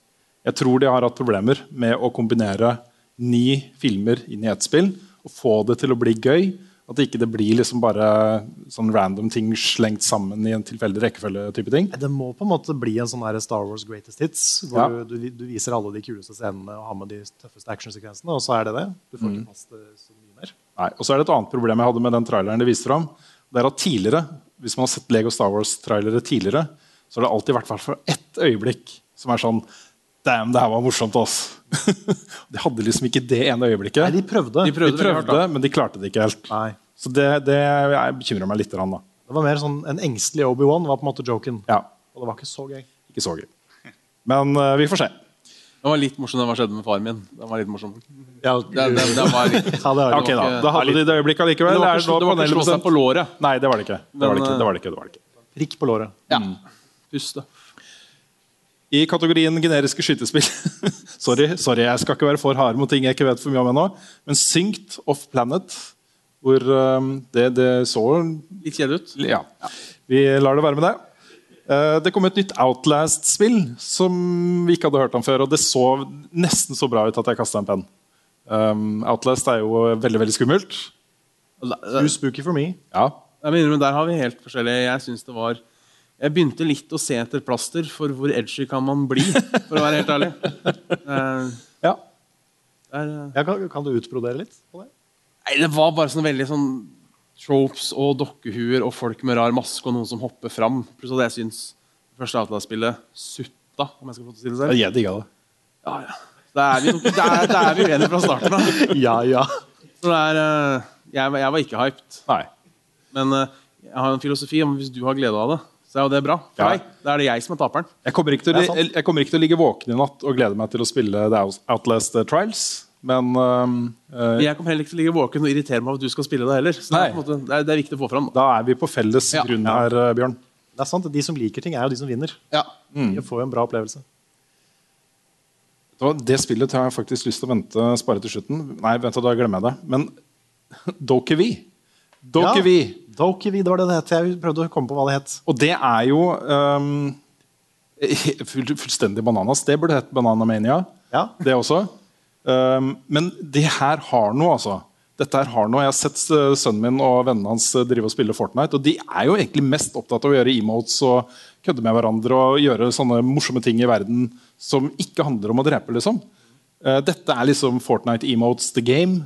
Jeg tror de har hatt problemer med å kombinere ni filmer inn i ett spill og få det til å bli gøy. At det ikke det blir liksom bare sånn random ting slengt sammen i en tilfeldig rekkefølge. type ting. Det må på en måte bli en sånn Star Wars greatest hits, hvor Ja. du, du, viser alle de kuleste scenene og har med de tøffeste actionsekvensene, og så er det det. Du får Mm. ikke plass til så mye mer. Nei, og så er det et annet problem jeg hadde med den traileren de viste fram. Det er at tidligere, Hvis man har sett Lego Star Wars-trailere tidligere, så har det alltid vært hvert fall ett øyeblikk som er sånn Damn, det her var morsomt, ass. de hadde liksom ikke det ene øyeblikket. Nei, de prøvde. De prøvde, De prøvde men de klarte det ikke helt. Så det, det bekymra meg litt. Da. Det var mer sånn En engstelig Obi-Wan var på en måte joken. Ja. Og det var ikke så gøy. Ikke så gøy. Men uh, vi får se. Det var litt morsomt det hva skjedde med faren min. Det var litt morsomt. Ja, det, det, det var litt, Ja, det var Ok, da. Da hadde de det øyeblikket likevel. Det var Er ikke det var ikke slå seg på låret. Nei, det var det ikke. Det var det ikke. Det var det ikke, det var det ikke. Prikk på låret. Ja. Puste. I kategorien generiske skytespill sorry, sorry, jeg skal ikke være for hard mot ting jeg ikke vet for mye om ennå. Men Synced Off Planet, hvor um, det, det så Litt kjedelig ut. Ja. Vi lar det være med det. Uh, det kom et nytt Outlast-spill som vi ikke hadde hørt om før. Og det så nesten så bra ut at jeg kasta en penn. Um, Outlast er jo veldig veldig skummelt. Too spooky for me. Ja. Jeg mener, men Der har vi helt forskjellige Jeg synes det var Jeg begynte litt å se etter plaster for hvor edgy kan man bli, for å være helt ærlig. Uh, ja. Der, eh, Ja, kan, kan du utbrodere litt på det? Nei, Det var bare sånn veldig sånn tropes og dokkehuer og folk med rar maske og noen som hopper fram. Pluss at jeg syns det første Outlaw-spillet sutta, om jeg skal få til å si det selv. Jeg digga det. Ja, ja. Da er vi, nok- da er, er vi uenige fra starten av. Ja, ja. Så det er, uh, jeg, var- jeg var ikke hyped. Nei. Men uh, jeg har en filosofi om hvis du har glede av det, så er jo det bra. For Ja. deg, Da er det jeg som er taperen. Jeg kommer, ikke til, jeg kommer ikke til å ligge våken i natt og glede meg til å spille The Outlast Trials, men eh, jeg kommer heller ikke til å ligge våken og irritere meg over at du skal spille det heller. Så det er, på en måte, det er, det er viktig å få fram. da er vi på felles grunn her, eh, Bjørn. Det er sant, De som liker ting, er jo de som vinner. Ja. De får jo en bra opplevelse. Det spillet har jeg faktisk lyst til å vente spare til slutten. Nei, vent, da glemmer jeg det. Men Dokevi. Dokevi. Ja, Dokevi, det var det det het. Jeg prøvde å komme på hva det het. Og det er jo um, full, fullstendig bananas. Det burde hett Bananamania. Ja. Det også. Um, men det her har noe, altså. Dette her har noe. Jeg har sett uh, sønnen min og vennene hans uh, drive og spille Fortnite. Og de er jo egentlig mest opptatt av å gjøre emotes og kødde med hverandre og gjøre sånne morsomme ting i verden som ikke handler om å drepe. liksom. Uh, dette er liksom Fortnite emotes the game.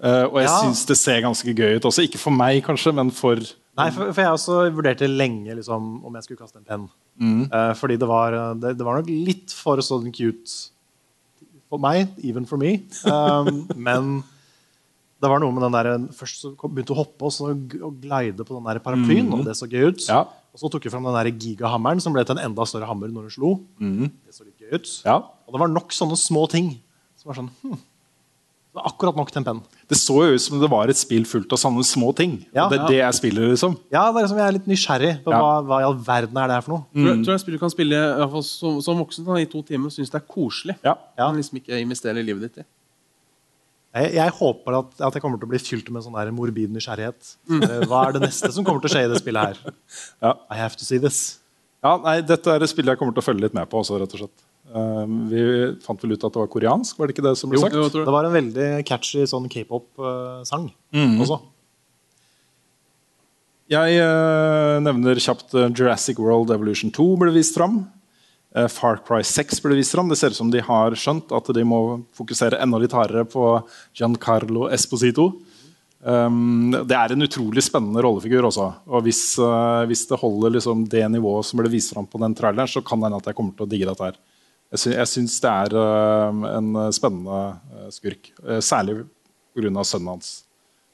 Uh, og jeg Ja. syns det ser ganske gøy ut også. Ikke for meg, kanskje, men for Nei, for, for jeg også vurderte lenge liksom, om jeg skulle kaste en penn. Mm. Uh, fordi det var, det, det var nok litt for sånn cute for meg, even for me. Um, men det var noe med den der Først så kom, begynte hun å hoppe og så og glide på den der paraplyen, Mm. og det så gøy ut. Ja. Og så tok hun fram den der gigahammeren, som ble til en enda større hammer når hun slo. Mm. Det så litt gøy ut. Ja. Og det var nok sånne små ting som var sånn hm, Det var akkurat nok til en penn. Det så jo ut som det var et spill fullt av sånne små ting. Ja. og det, det jeg spiller, liksom. Ja, det er liksom, jeg er litt nysgjerrig på Ja. hva, hva i all verden er det her for noe. Tror, jeg- tror jeg spiller du kan spille i hvert fall som, som voksen da, i to timer og synes det er koselig. Ja. Men liksom ikke investere livet ditt i. Jeg, jeg håper at, at jeg kommer til å bli fylt med sånn der morbid nysgjerrighet. Mm. Hva er det neste som kommer til å skje i det spillet her? Ja. I have to see this. Ja, nei, Dette er et spill jeg kommer til å følge litt med på. også, rett og slett. Um, vi fant vel ut at det var koreansk? var det ikke det som ble Jo, sagt? det var en veldig catchy sånn k-pop-sang Mhm. også. Jeg eh, nevner kjapt eh, Jurassic World Evolution 2 ble vist fram. Eh, Far Cry 6 ble vist fram. Det ser ut som de har skjønt at de må fokusere enda litt hardere på Giancarlo Esposito. Um, det er en utrolig spennende rollefigur også. Og hvis, uh, hvis det holder liksom det nivået som ble vist fram på den traileren, så kan det hende at jeg kommer til å digge dette her. Jeg, sy jeg syns det er eh, en spennende eh, skurk. Uh, særlig pga. sønnen hans,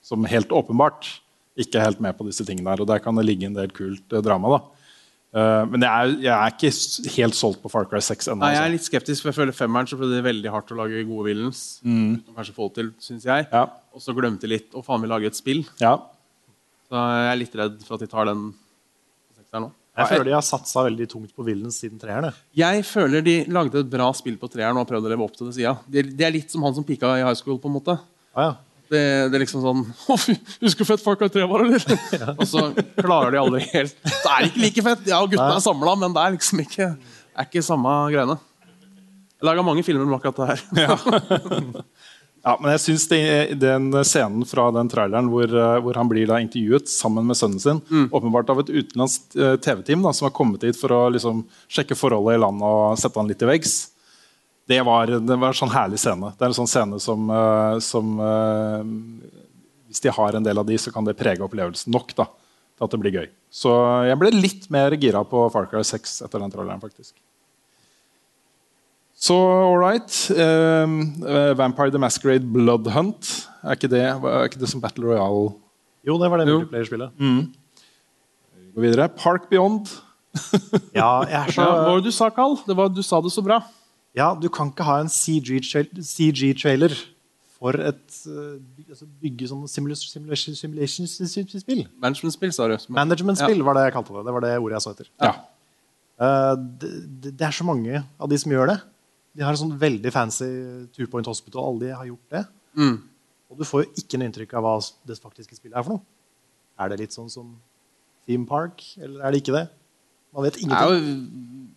som helt åpenbart ikke er helt med på disse tingene her. Og der kan det ligge en del kult eh, drama. da. Eh, men jeg er, jeg er ikke helt solgt på Far Cry 6 ennå. Jeg er altså. litt skeptisk, for jeg føler femmeren så ble det veldig hardt å lage gode villains. Mm. Kanskje få til, synes jeg. Ja. Og så glemte litt å faen meg lage et spill. Ja. Så jeg er litt redd for at de tar den sekseren nå. Jeg føler de har satsa veldig tungt på Villens siden treeren. jeg. Føler de lagde et bra spill på treeren og har prøvd å leve opp til det sida. Det, det er litt som han som pika i high school. på en måte. Ah, ja. Det, det er liksom sånn Å, fy, Husker du fett Far Cry 3 var, eller? Og så klarer de aldri helt Det er ikke like fett. Ja, gutta er samla, men det er liksom ikke, er ikke samme greiene. Jeg laga mange filmer med akkurat det her. Ja, men jeg synes det, den scenen fra den traileren hvor, eh, hvor han blir da intervjuet sammen med sønnen sin, åpenbart av et utenlandsk eh, TV-team som har kommet hit for å liksom, sjekke forholdet i landet og sette han litt til veggs, det var, det var en sånn herlig scene. Det er en sånn scene som, eh, som Hvis de har en del av de, så kan det prege opplevelsen nok da, til at det blir gøy. Så jeg ble litt mer gira på Far Cry 6 etter den traileren, faktisk. Så all right. ehm, eh, Vampire the Masquerade Blood Hunt. Er ikke det, er ikke det som Battle Royale? Jo, det var det multiplayer-spillet. Vi går videre. Park Beyond. Ja, jeg er så Ja, hva var det du sa, Carl? Det var, du sa det så bra. Ja, du kan ikke ha en CG-trailer CG for et uh, altså bygge sånne simulation- simulation- simulation-spill. Management-spill, sa du. Management-spill var det jeg kalte det. Det var det ordet jeg så etter. Ja. Eh, det, det, det er så mange av de som gjør det. De har en sånn veldig fancy Two Point Hospital. Alle de har gjort det. Mm. Og du får jo ikke noe inntrykk av hva det faktiske spillet er for noe. Er det litt sånn som Theme Park, eller er det ikke det? Man vet ingenting. jo,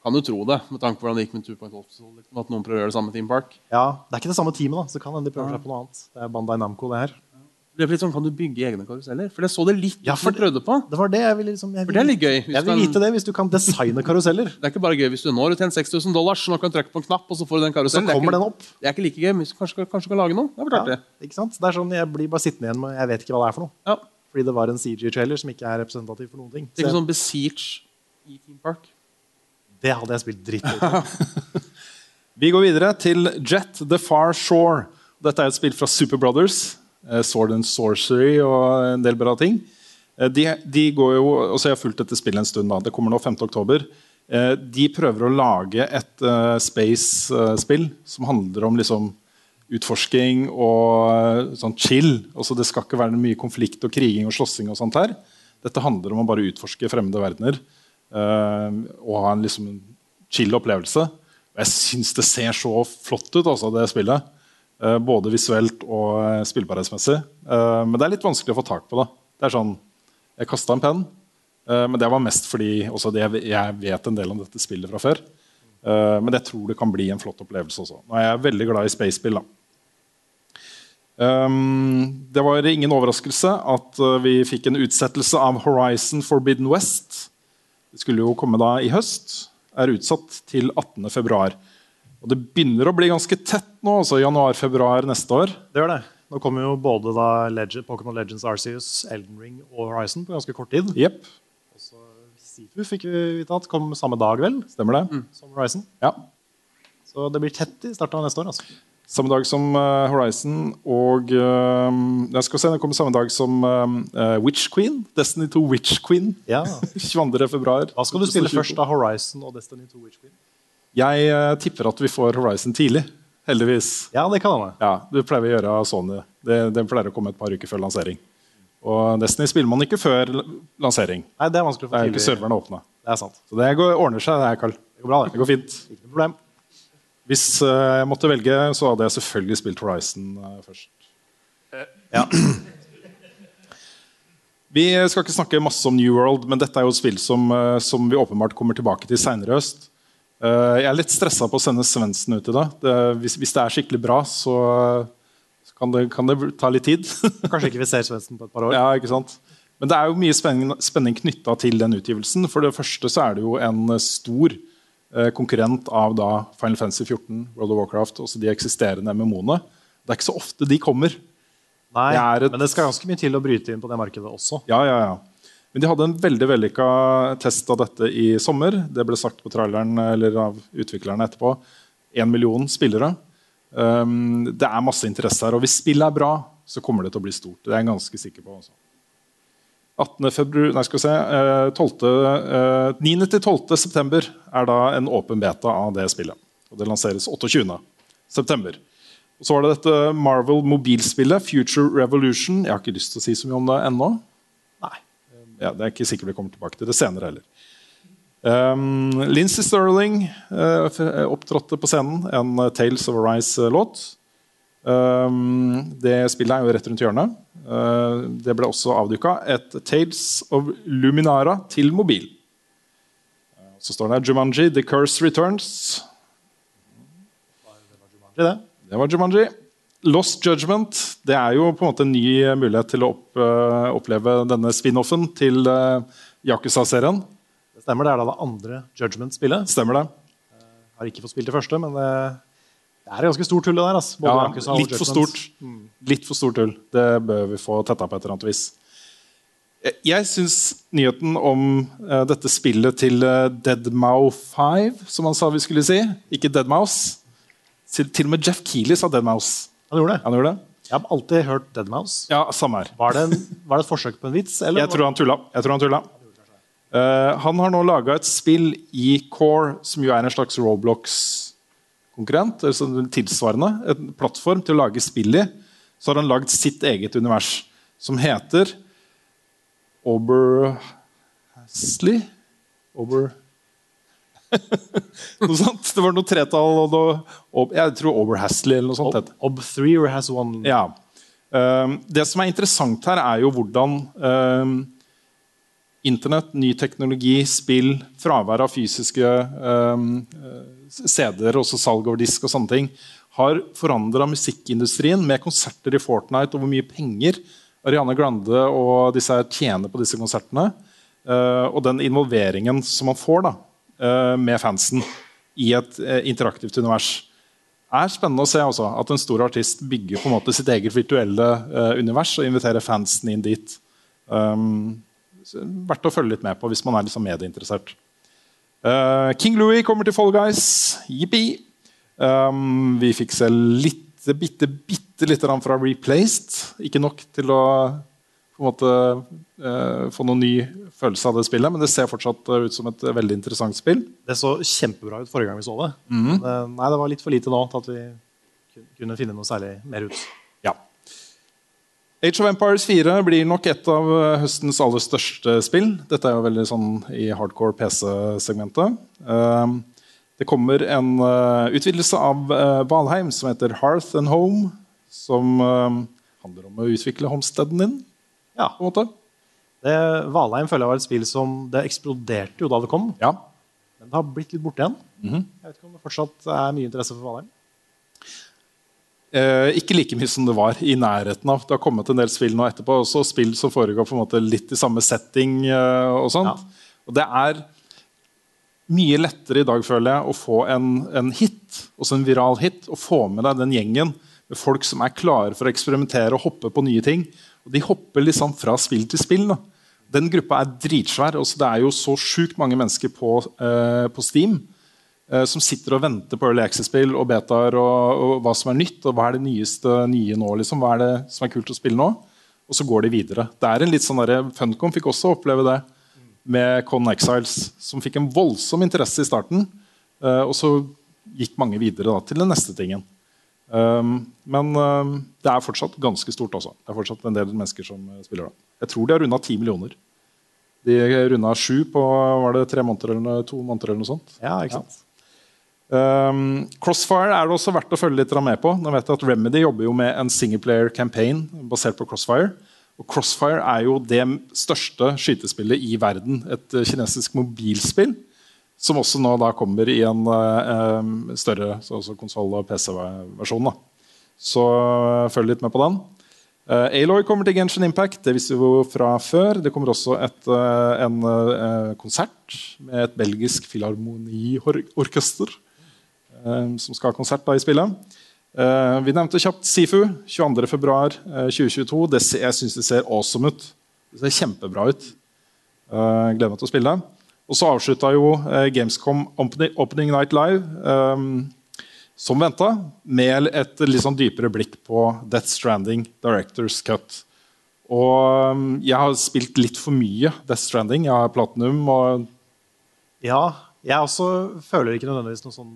kan du tro det, med tanke på hvordan det gikk med Two Point Hospital. Liksom, at noen prøver å gjøre det samme Team Park. Ja, Det er ikke det samme teamet, da, så kan hende de prøver seg på noe annet. Det er Bandai Namco, det her. Det er litt sånn, Kan du bygge egne karuseller? For det så det litt Ja, for du prøvde på. Det var det jeg ville liksom jeg For det er litt gøy. Jeg vil du kan- vite det hvis du kan designe karuseller. Det er ikke bare gøy hvis du når ut tjent 6000 dollar, så nå kan du trykke på en knapp, og så får du den karusellen. Er kommer ikke- den opp. Det er ikke like gøy, men hvis du kanskje, kanskje kan lage noe. Det er klart Ja, det. ikke sant? Det er sånn, Jeg blir bare sittende igjen med Jeg vet ikke hva det er for noe. Ja. Fordi det var en CG-trailer som ikke er representativ for noen ting. Det er ikke sånn Besiege i Team Park. det hadde jeg spilt dritt i. Vi går videre til Jet The Far Shore. Dette er et spill fra Super Brothers. Eh, Sword and Sorcery og en del bra ting. Eh, De, de går jo, også Jeg har fulgt dette spillet en stund. da. Det kommer nå 5. oktober. Eh, De prøver å lage et space-spill som handler om liksom, utforsking og sånn chill. Altså, det skal ikke være mye konflikt og kriging og slåssing. og. Dette handler om å bare utforske fremmede verdener og ha en liksom, chill opplevelse. Jeg syns det ser så flott ut, altså, det spillet. Eh, både visuelt og eh, spillbarhetsmessig. Eh, men det er litt vanskelig å få tak på. da. Det er sånn, Jeg kasta en penn, men det var mest fordi jeg vet en del om dette spillet fra før. Men jeg tror det kan bli en flott opplevelse også. Nå er jeg veldig glad i spacespill. Um, det var ingen overraskelse at vi fikk en utsettelse av Horizon Forbidden West. Det skulle jo komme da i høst. Er utsatt til 18.2. Og det begynner å bli ganske tett nå, altså januar-februar neste år. Det gjør det. Nå kommer jo både da Legend, Pokémon Legends Arceus, Elden Ring og Horizon på ganske kort tid. Yep. Og så Sifu fikk vi vite at kom samme dag vel stemmer det. som Horizon. Ja. Så det blir tett i starten av neste år. altså. Samme dag som uh, Horizon og uh, jeg skal se, Det kommer samme dag som uh, Witch Queen. Destiny 2 Witch Queen. Ja. 22. februar. Hva skal du spille først, da? Horizon og Destiny 2 Witch Queen? Jeg uh, tipper at vi får Horizon tidlig. Heldigvis. Ja, det kan hende. Ja, Det pleier vi å gjøre av Sony. Det, pleier å komme et par uker før lansering. Og Destiny spiller man ikke før lansering. Nei, det er vanskelig å få Det er ikke tidlig. serverne åpne. Det er sant. Så det går, ordner seg, det her, Carl. Det går bra, det. Det går fint. Ikke noe problem. Hvis uh, jeg måtte velge, så hadde jeg selvfølgelig spilt Horizon uh, først. Ja. Vi skal ikke snakke masse om New World, men dette er jo et spill som, som vi åpenbart kommer tilbake til seinere i høst. Uh, jeg er litt stressa på å sende Svendsen ut i dag. det hvis, hvis det er skikkelig bra, så, så kan, det, kan det ta litt tid. Kanskje ikke vi ser Svendsen på et par år. Ja, ikke sant? Men det er jo mye spenning, spenning knytta til den utgivelsen. For det første så er det jo en eh, stor eh, konkurrent av da Final Fantasy 14, World of Warcraft, også de eksisterende MMO-ene. Det er ikke så ofte de kommer. Nei, Det et- Men det skal ganske mye til å bryte inn på det markedet også. Ja, ja, ja. Men de hadde en veldig vellykka test av dette i sommer. Det ble sagt på traileren eller av utviklerne etterpå. Én million spillere. Um, det er masse interesse her. Og hvis spillet er bra, så kommer det til å bli stort. Det er jeg ganske sikker på. Også. 18. februar, nei, skal vi se, eh, 12., eh, 9. til 12. september er da en åpen beta av det spillet. Og det lanseres 28. september. Og så var det dette Marvel mobilspillet, Future Revolution. Jeg har ikke lyst til å si så mye om det ennå. Ja, Det er ikke sikkert vi kommer tilbake til det senere heller. Um, Lincy Sterling uh, opptrådte på scenen en uh, Tales of Arise-låt. Um, det spillet er jo rett rundt hjørnet. Uh, det ble også avduka et Tales of Luminara til mobil. Så står det her Jumanji, The Curse Returns. Det. det var Jumanji. Lost Judgment det er jo på en måte en ny mulighet til å opp, oppleve denne spin-offen til Yakuza-serien. Det stemmer, det er da det andre Judgment-spillet. Stemmer det. Jeg har ikke fått spilt det første, men det, er ganske stort tull. det der. Altså. Ja, Yakuza og for Judgment. stort. Litt for stort tull. Det bør vi få tetta på et eller annet vis. Eh, Jeg syns nyheten om uh, dette spillet til uh, Deadmau5, som han sa vi skulle si, ikke Deadmouse til, til og med Jeff Keeley sa Deadmouse. Han gjorde det. Han gjorde det? Jeg har alltid hørt Deadmouse. Ja, samme her. Var det, en, var det et forsøk på en vits? Eller? Jeg tror han tulla. Jeg tror han, tulla. Uh, han har nå laga et spill i Core, som jo er en slags Roblox-konkurrent. altså tilsvarende. En plattform til å lage spill i. Så har han lagd sitt eget univers, som heter Oberhasley Ober... noe sånt. Det var noe tretall og noe, Ob- Jeg tror Oberhasley eller noe sånt. det. Ob3 or has one Ja. Um, det som er interessant her, er jo hvordan um, Internett, ny teknologi, spill, fravær av fysiske um, eh, CD-er, også salg over disk og sånne ting, har forandra musikkindustrien med konserter i Fortnite og hvor mye penger Ariana Grande og disse her tjener på disse konsertene. Uh, og den involveringen som man får da, med fansen i et eh, interaktivt univers Det er spennende å se også, at en stor artist bygger på en måte sitt eget virtuelle eh, univers og inviterer fansen inn dit. Um, verdt å følge litt med på hvis man er liksom medieinteressert. Uh, King Louis kommer til Fall Guys. Jippi! Um, vi fikk se litt, bitte, bitte lite grann fra Replaced. Ikke nok til å måte eh, få noen ny følelse av det spillet, men det ser fortsatt eh, ut som et veldig interessant spill. Det så kjempebra ut forrige gang vi så det. Mhm. Men, eh, nei, det var litt for lite nå til at vi kunne finne noe særlig mer ut. Ja. Age of Empires 4 blir nok et av eh, høstens aller største spill. Dette er jo veldig sånn i hardcore PC-segmentet. Um, det kommer en uh, utvidelse av uh, Valheim som heter Hearth and Home. Som uh, handler om å utvikle homesteaden din. Ja. på en måte. Det, Valheim føler jeg var et spill som det eksploderte jo da det kom. Ja. Men det har blitt litt borte igjen. Mhm. Jeg vet ikke om det fortsatt er mye interesse for Valheim. Eh, ikke like mye som det var i nærheten av. Det har kommet en del spill nå etterpå, også spill som foregår på en måte litt i samme setting. eh, og sånt. Og det er mye lettere i dag føler jeg, å få en, en hit, også en viral hit, og få med deg den gjengen med folk som er klare for å eksperimentere og hoppe på nye ting. De hopper liksom fra spill til spill. Da. Den gruppa er dritsvær. Det er jo så sjukt mange mennesker på, eh, på Steam eh, som sitter og venter på Early Access-spill og betaer og, og hva som er nytt, og hva er det nyeste nye nå. Liksom. Hva er det som er kult å spille nå? Og så går de videre. Det er en litt sånn der, Funcom fikk også oppleve det med Con Exiles, som fikk en voldsom interesse i starten. eh, og så gikk mange videre da, til den neste tingen. Um, men um, det er fortsatt ganske stort også. Det er fortsatt en del mennesker som eh, spiller da. Jeg tror de har runda ti millioner. De runda sju på var det tre måneder eller to måneder. eller noe sånt. Ja, ikke sant? Um, Crossfire er det også verdt å følge litt med på. Nå vet jeg at Remedy jobber jo med en singleplayer campaign basert på Crossfire. Og Crossfire er jo det største skytespillet i verden. Et eh, kinesisk mobilspill. Som også nå da kommer i en eh, større så konsoll- og PC-versjon. Så eh, følg litt med på den. Uh, Aloy kommer til Genshin Impact. Det visste vi jo fra før. Det kommer også et, eh, en eh, konsert med et belgisk filharmoniorkester eh, som skal ha konsert da i spillet. Eh, vi nevnte kjapt Sifu. 22.2.2022. Det jeg syns det ser awesome ut. Det ser kjempebra ut. Eh, gleder meg til å spille. Og så avslutta jo eh, Gamescom Opening, Night Live um, som venta, med et litt sånn dypere blikk på Death Stranding, Directors Cut. Og um, jeg har spilt litt for mye Death Stranding. Jeg har platinum og Ja, jeg også føler ikke nødvendigvis noe sånn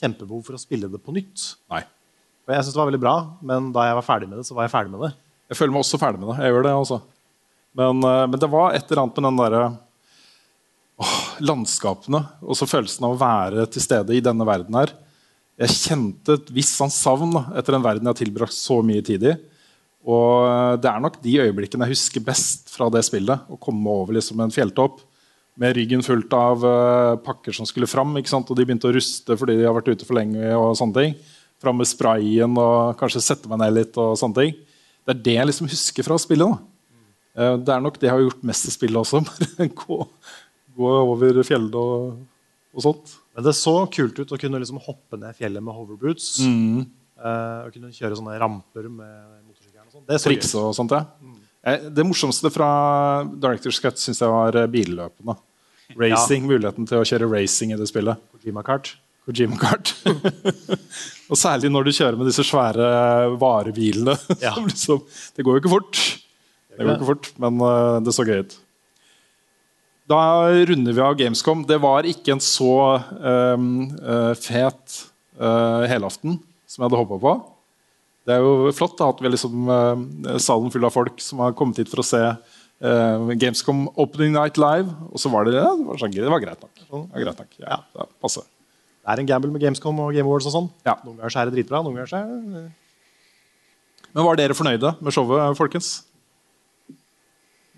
kjempebehov for å spille det på nytt. Nei. Og jeg synes det var veldig bra, men da jeg var ferdig med det, så var jeg ferdig med det. Jeg føler meg også ferdig med det. Jeg gjør det, altså. Men, eh, men det var et eller annet med den derre åh, landskapene og så følelsen av å være til stede i denne verden her. Jeg kjente et visst sånn savn etter en verden jeg har tilbrakt så mye tid i. Og eh, det er nok de øyeblikkene jeg husker best fra det spillet. Å komme over liksom en fjelltopp med ryggen fullt av eh, pakker som skulle fram. Og de begynte å ruste fordi de har vært ute for lenge. og sånne ting. Fram med sprayen og kanskje sette meg ned litt. og sånne ting. Det er det jeg liksom husker fra spillet. da. Eh, Det er nok det jeg har gjort mest i spillet også. Gå, over fjellet og, og sånt. Men det så kult ut å kunne liksom hoppe ned fjellet med hoverboots. Mm. eh, og kunne kjøre sånne ramper med motorsykkelen. og sånt. Det så Triks og sånt, ja. Mm. Det morsomste fra Directors Cut synes jeg var eh, billøpene. Racing, Muligheten til å kjøre racing i det spillet. Kojima Kart. Kojima Kart. og særlig når du kjører med disse svære varebilene. Ja. som liksom, det går jo ikke fort, det går ikke fort men eh, det så gøy ut. Da runder vi av Gamescom. Det var ikke en så eh, fet uh, helaften som jeg hadde håpa på. Det er jo flott da, at vi har liksom, uh, salen full av folk som har kommet hit for å se uh, Gamescom Opening Night Live. Og så var det det. det var, sånn, det var greit nok. Det var greit nok. Ja, det. Det er en gamble med Gamescom og Game Awards og sånn. Ja. Noen ganger er det dritbra, noen ganger er det Men var dere fornøyde med showet, folkens?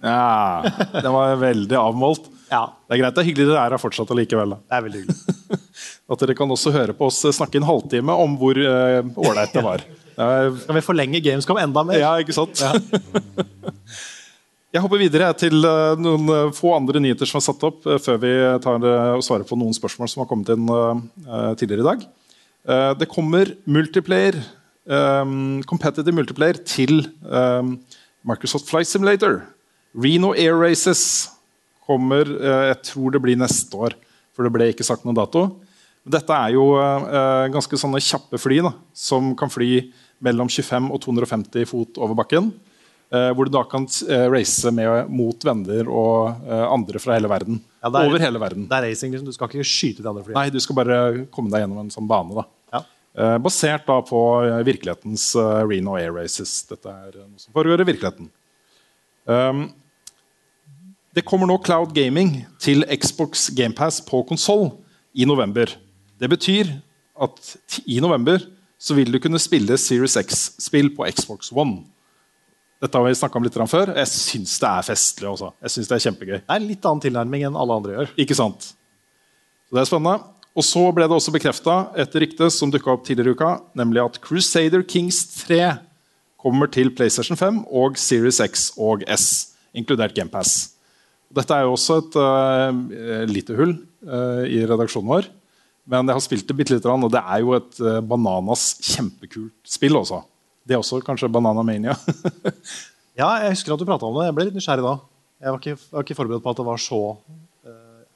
Ja Det var veldig avmålt. Ja, Det er greit, det er hyggelig dere er her fortsatt allikevel. det er veldig hyggelig. At dere kan også høre på oss snakke en halvtime om hvor ålreit uh, det var. Er Skal vi forlenge Gamescom enda mer? Ja, ikke sant? Jeg hopper videre til uh, noen eh, få andre nyheter som er satt opp, eh, før vi tar eh, og svarer på noen spørsmål som har kommet inn eh, tidligere i dag. Eh, det kommer multiplayer, um, competitive multiplayer til um, Microsoft Flight Simulator. Reno Air Races kommer eh, Jeg tror det blir neste år, for det ble ikke sagt noen dato. Dette er jo eh, ganske sånne kjappe fly da, som kan fly mellom 25 og 250 fot over bakken. Eh, hvor du da kan race med, mot venner og andre fra hele verden. Ja, er- over hele verden. Det er racing, liksom. Du skal ikke skyte de andre flyene. Nei, du skal bare komme deg gjennom en sånn bane. da. Ja. Basert da på virkelighetens Reno Air Races. Dette er noe som foregår i virkeligheten. Um, det kommer nå Cloud Gaming til Xbox GamePass på konsoll i november. Det betyr at i november så vil du kunne spille Series X-spill på Xbox One. Dette har vi snakket om litt før. Jeg syns det er festlig. Også. Jeg synes det er kjempegøy. Det er en litt annen tilnærming enn alle andre gjør. Ikke sant? Så det er spennende. Og så ble det også bekrefta et rykte som dukka opp tidligere i uka, nemlig at Crusader Kings 3 kommer til PlayStation 5 og Series X og S, inkludert GamePass. Dette er jo også et uh, lite hull uh, i redaksjonen vår. Men jeg har spilt det bitte lite grann, og det er jo et uh, bananas kjempekult spill også. Det er også kanskje Banana Mania. Ja, jeg husker at du prata om det. Jeg ble litt nysgjerrig da. Jeg var ikke, var ikke forberedt på at det var så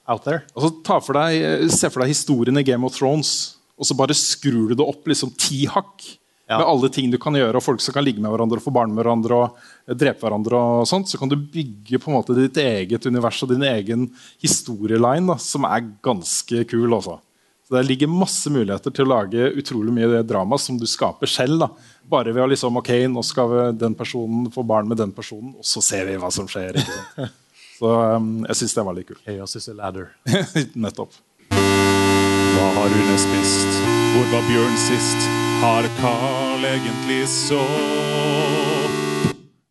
out there. Altså, for deg, Se for deg historien i Game of Thrones, og så bare skrur du det opp liksom ti hakk. Ja. Med alle ting du kan gjøre, og folk som kan ligge med hverandre og få barn med hverandre. og eh, drepe hverandre og sånt, Så kan du bygge på en måte ditt eget univers og din egen historieline, da, som er ganske kul. også. Så Det ligger masse muligheter til å lage utrolig mye drama som du skaper selv. da. Bare ved å liksom, ok, nå skal vi den personen få barn med den personen, og så ser vi hva som skjer. ikke sant? Så um, jeg syns det var litt kult. Chaos is a ladder. Nettopp. Hva har Rune spist? Hvor var Bjørn sist? Har Carl egentlig så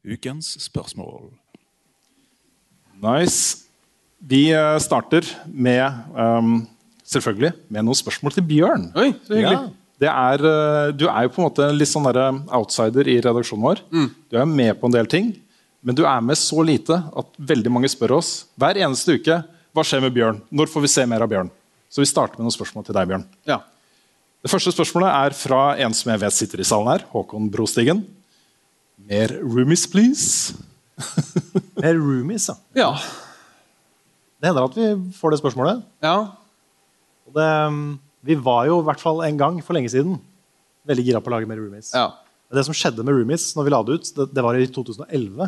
Ukens spørsmål. Nice. Vi eh, starter med um, selvfølgelig med noen spørsmål til Bjørn. Oi, så hyggelig. Ja. Det er, eh, du er jo på en måte litt sånn der outsider i redaksjonen vår. Du er med på en del ting, men du er med så lite at veldig mange spør oss hver eneste uke hva skjer med Bjørn. Når får vi se mer av Bjørn? Så vi starter med noen spørsmål til deg, Bjørn. Ja. Det første spørsmålet er fra en som jeg vet sitter i salen her, Håkon Brostigen. Mer roomies, please. Mer roomies, ja. Ja. Det hender at vi får det spørsmålet. ja. Og det, um, vi var jo i hvert fall en gang for lenge siden veldig gira på å lage mer roomies. ja. Det som skjedde med roomies når vi la det ut, det, det var i 2011.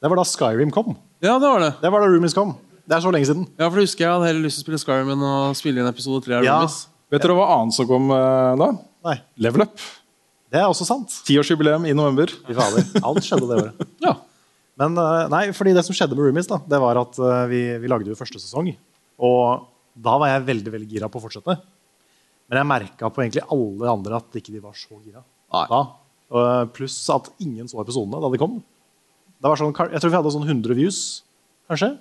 Det var da Skyrim kom. Ja, det var det. Det var da roomies kom. Det er så lenge siden. Ja, for jeg husker Jeg hadde heller lyst til å spille Skyrim enn å spille inn episode 3 av Ja. Roomies. Vet dere hva annet som kom eh, da? Nei, Level Up. Det er også sant. Tiårsjubileum i november. Fy fader. Alt skjedde det året. Ja. Men eh, nei, fordi det som skjedde med Roomies, da, det var at eh, vi, vi lagde jo første sesong. Og da var jeg veldig veldig gira på å fortsette. Men jeg merka på egentlig alle andre at ikke de var så gira. Da. Pluss at ingen så episodene da de kom. Det var sånn, jeg tror vi hadde sånn 100 views kanskje,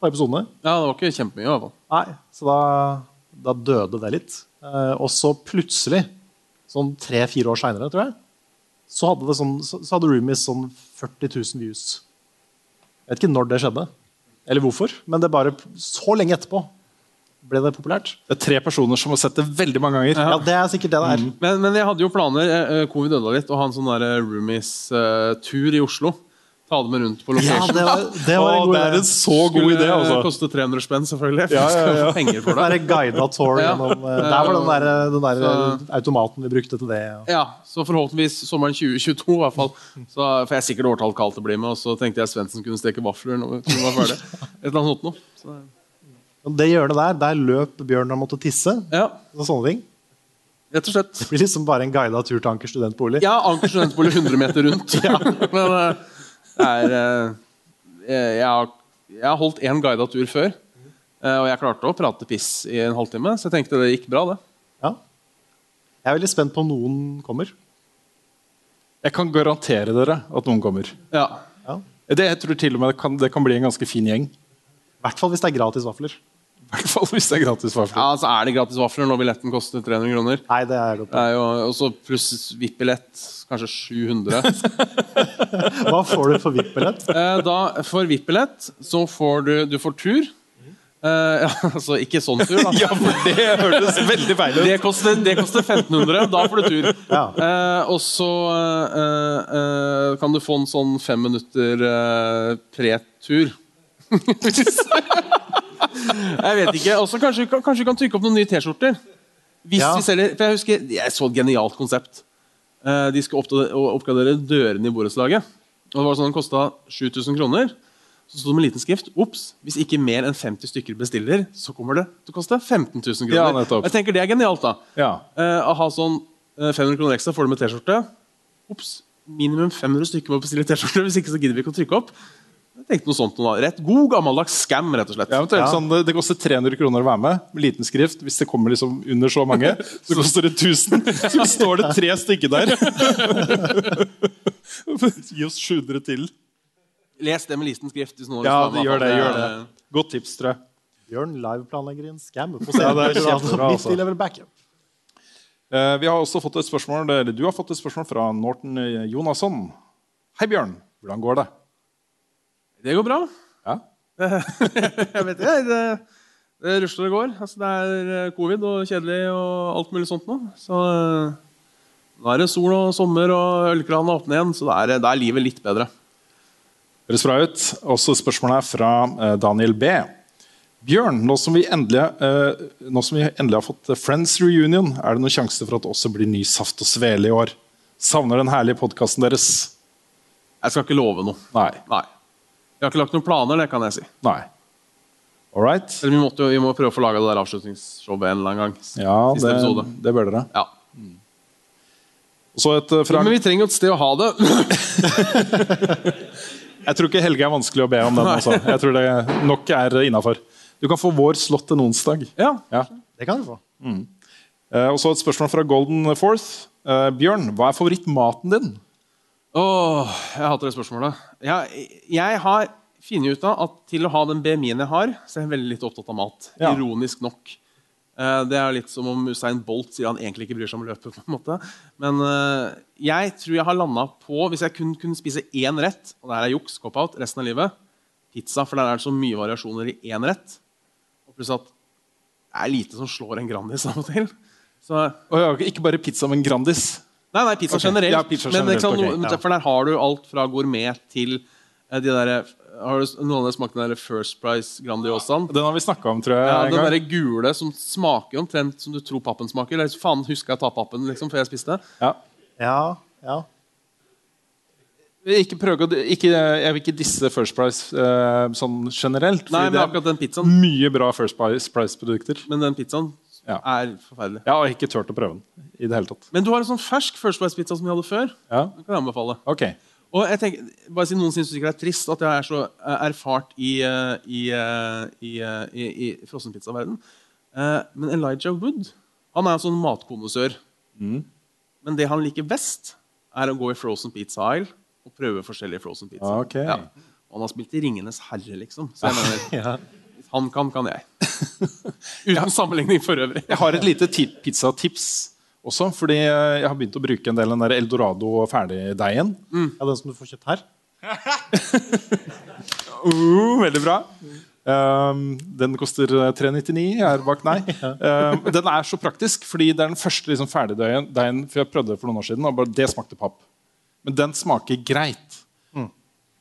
på episodene. Ja, det var ikke kjempemye. i hvert fall. Nei, Så da, da døde det litt. Eh, og så plutselig, sånn tre-fire år seinere, tror jeg, så hadde, det sånn, så, hadde Roomies sånn 40 000 views. Jeg vet ikke når det skjedde, eller hvorfor, men det bare så lenge etterpå ble det populært. Det er tre personer som har sett det veldig mange ganger. Ja, det er sikkert det det er. Men, men jeg hadde jo planer eh, eh, Covid ødela litt, å ha en sånn roomies-tur i Oslo. Ta dem med rundt på Ja, det var, det var en god god det er en så god Skulle idé, altså. koste 300 spenn, selvfølgelig. For Ja, skal ja, ja. få penger for Det det. er guida tour gjennom eh, Der var den der, den der Så- automaten vi brukte til det. Ja, så forhåpentligvis sommeren 2022 i hvert fall. Så får jeg sikkert årtall kaldt å bli med, og så tenkte jeg Svendsen kunne steke vafler når vi var ferdig. Et eller annet sånt noe. Så, gjør det hjørnet der, der løp Bjørn og måtte tisse. ja, Og sånne ting. rett og slett. Det blir liksom bare en guida tur til Anker studentbolig. Ja, Anker studentbolig 100 meter rundt. Men eh, det er eh, jeg, har, jeg har holdt én guida tur før, eh, og jeg klarte å prate piss i en halvtime, så jeg tenkte det gikk bra, det. Ja. Jeg er veldig spent på om noen kommer. Jeg kan garantere dere at noen kommer. Ja. Det, jeg tror til og med det kan, det kan bli en ganske fin gjeng. I hvert fall hvis det er gratis vafler. I hvert fall hvis det er gratis vafler. ja, så er det gratis vafler når billetten koster 300 kroner. Nei, det er godt. Det er jo også pluss VIP-billett, kanskje 700. Hva får du for VIP-billett? Eh, da, for VIP-billett så får du, du får tur. Uh, ja, altså ikke sånn tur, da. Ja, for det hørtes veldig feil ut. Det koster, det koster 1500. Da får du tur. Ja. Uh, og så uh, eh, kan du få en sånn fem minutter uh, pre-tur. Jeg vet ikke. Også kanskje, kanskje vi kan trykke opp noen nye T-skjorter. Hvis Ja. vi selger For jeg husker Jeg så et genialt konsept. Eh, de skulle oppgradere dørene i borettslaget. Og det var sånn Den kosta 7000 kroner. Så sto det med liten skrift Ops, hvis ikke mer enn 50 stykker bestiller, så kommer det til å koste 15 000 kroner. Ja, jeg tenker Det er genialt. da Ja. Eh, Å ha sånn eh, 500 kroner ekstra får du med T-skjorte. Ops, minimum 500 stykker må bestille T-skjorte. Hvis ikke så gidder vi ikke å trykke opp. Tenkte noe sånt noe. Rett god gammeldags scam, rett og slett. Ja, ja. sånn, det, det koster 300 kroner å være med, med liten skrift. Hvis det kommer liksom under så mange, så koster det 1000. Så står det tre stykker der. Gi oss 700 til. Les det med liten skrift. Hvis noen Ja, det gjør det. gjør det. Godt tips, tror jeg. Bjørn liveplanlegger en scam på Ja, det er kjempebra, altså. i backup. Eh, vi har også fått et spørsmål, eller Du har fått et spørsmål fra Norton eh, Jonasson. Hei, Bjørn. Hvordan går det? Det går bra. Ja. jeg vet ikke. Det, det rusler og går. Altså, det er eh, covid og kjedelig og alt mulig sånt nå. Så eh, nå er det sol og sommer, og ølkranene åpner igjen, så da er, er livet litt bedre. Høres bra ut. Også spørsmålet er fra eh, Daniel B. Bjørn, nå som, vi endelig, eh, nå som vi endelig har fått Friends Reunion, er det noen sjanse for at det også blir ny Saft og Svele i år? Savner den herlige podkasten deres. Jeg skal ikke love noe. Nei. Nei. Vi har ikke lagt noen planer, det kan jeg si. Nei. All right. Eller vi, måtte vi må prøve å få laga det der avslutningsshowet en eller annen gang. Ja, Siste det, episode. det bør dere. Ja. Mm. så et eh, fra Men vi trenger jo et sted å ha det. Jeg tror ikke Helge er vanskelig å be om den. Altså. Jeg tror det nok er innafor. Du kan få vår slott en onsdag. ja. Ja. Det kan du få. Eh, og så et spørsmål fra Golden Forth. Eh, Bjørn, hva er favorittmaten din? Åh, jeg hater det spørsmålet. Jeg, jeg har funnet ut av at til å ha den BMI-en jeg har, så er jeg veldig litt opptatt av mat. Ja. Ironisk nok. Eh, Det er litt som om Usain Bolt sier han egentlig ikke bryr seg om løpet. på en måte. Men eh, jeg tror jeg har landa på, hvis jeg kun kunne spise én rett, og det her er juks, cop-out, resten av livet, pizza. For der er det så mye variasjoner i én rett. Og pluss at det er lite som slår en Grandis av og til. Så og ikke bare pizza, men Grandis. Nei, nei, pizza okay. generelt. ja, pizza men generelt, ikke sant, ok, ja. For der har du alt fra gourmet til eh, de der, Har du noen av dere smakt den der First Price Grandiosaen? Den har vi snakka om, tror jeg. Ja, den der gule som smaker omtrent som du tror pappen smaker. Eller, faen, husker jeg å ta pappen liksom, før jeg spiste? Ja. Ja, ja. Ikke prøve ikke, jeg vil ikke disse First Price eh, sånn generelt. Nei, men akkurat den pizzaen mye bra First Price-produkter. Men den pizzaen Ja. er forferdelig. Jeg har ikke turt å prøve den. i det hele tatt. Men du har en sånn fersk First Price-pizza som vi hadde før. Ja. Den kan jeg anbefale. Okay. Og jeg tenker, bare siden Noen syns det er trist at jeg er så eh, erfart i, eh, i, eh, i, i, i frossenpizzaverden. Eh, men Elijah Wood han er en sånn Mm. Men det han liker best, er å gå i frozen pizza aisle og prøve forskjellige frozen pizza. Okay. Ja. Og han har spilt i Ringenes herre, liksom. Så jeg mener, hvis han kan, kan jeg. Uten sammenligning for øvrig. Jeg har et lite ti- pizzatips også, fordi eh, jeg har begynt å bruke en del av den der Eldorado ferdigdeigen. Ja, den som du får kjøpt her. Uh, veldig bra. Um, den koster eh, 399 her bak, nei. Um, den er så praktisk, fordi det er den første liksom, ferdigdeigen For jeg prøvde det for noen år siden, og bare det smakte papp. Men den smaker greit.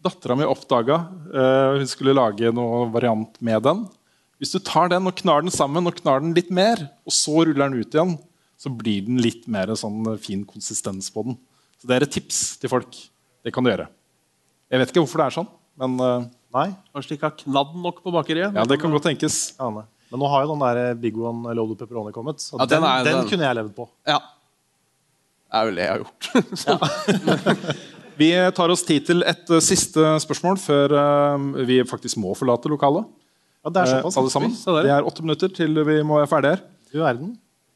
Dattera mi oppdaga uh, hun skulle lage noe variant med den. Hvis du tar den og knar den sammen og knar den litt mer, og så ruller den ut igjen, så blir den litt mer sånn eh, fin konsistens på den. Så det er et tips til folk. Det kan du gjøre. Jeg vet ikke hvorfor det er sånn, men uh, Nei. Kanskje de ikke har knadd nok på bakeriet. ja, det kan godt tenkes. Ja. Men nå har jo den der eh, Big One Loaded Pepperoni kommet. Så Ja, den den, er- den, den- kunne jeg levd på. Ja. Det er vel det jeg har gjort. Vi tar oss tid til et uh, siste spørsmål før uh, vi faktisk må forlate lokalet. Ja, det er Eh, såpass. alle sammen. Det er åtte minutter til vi må være ferdige her. Du verden.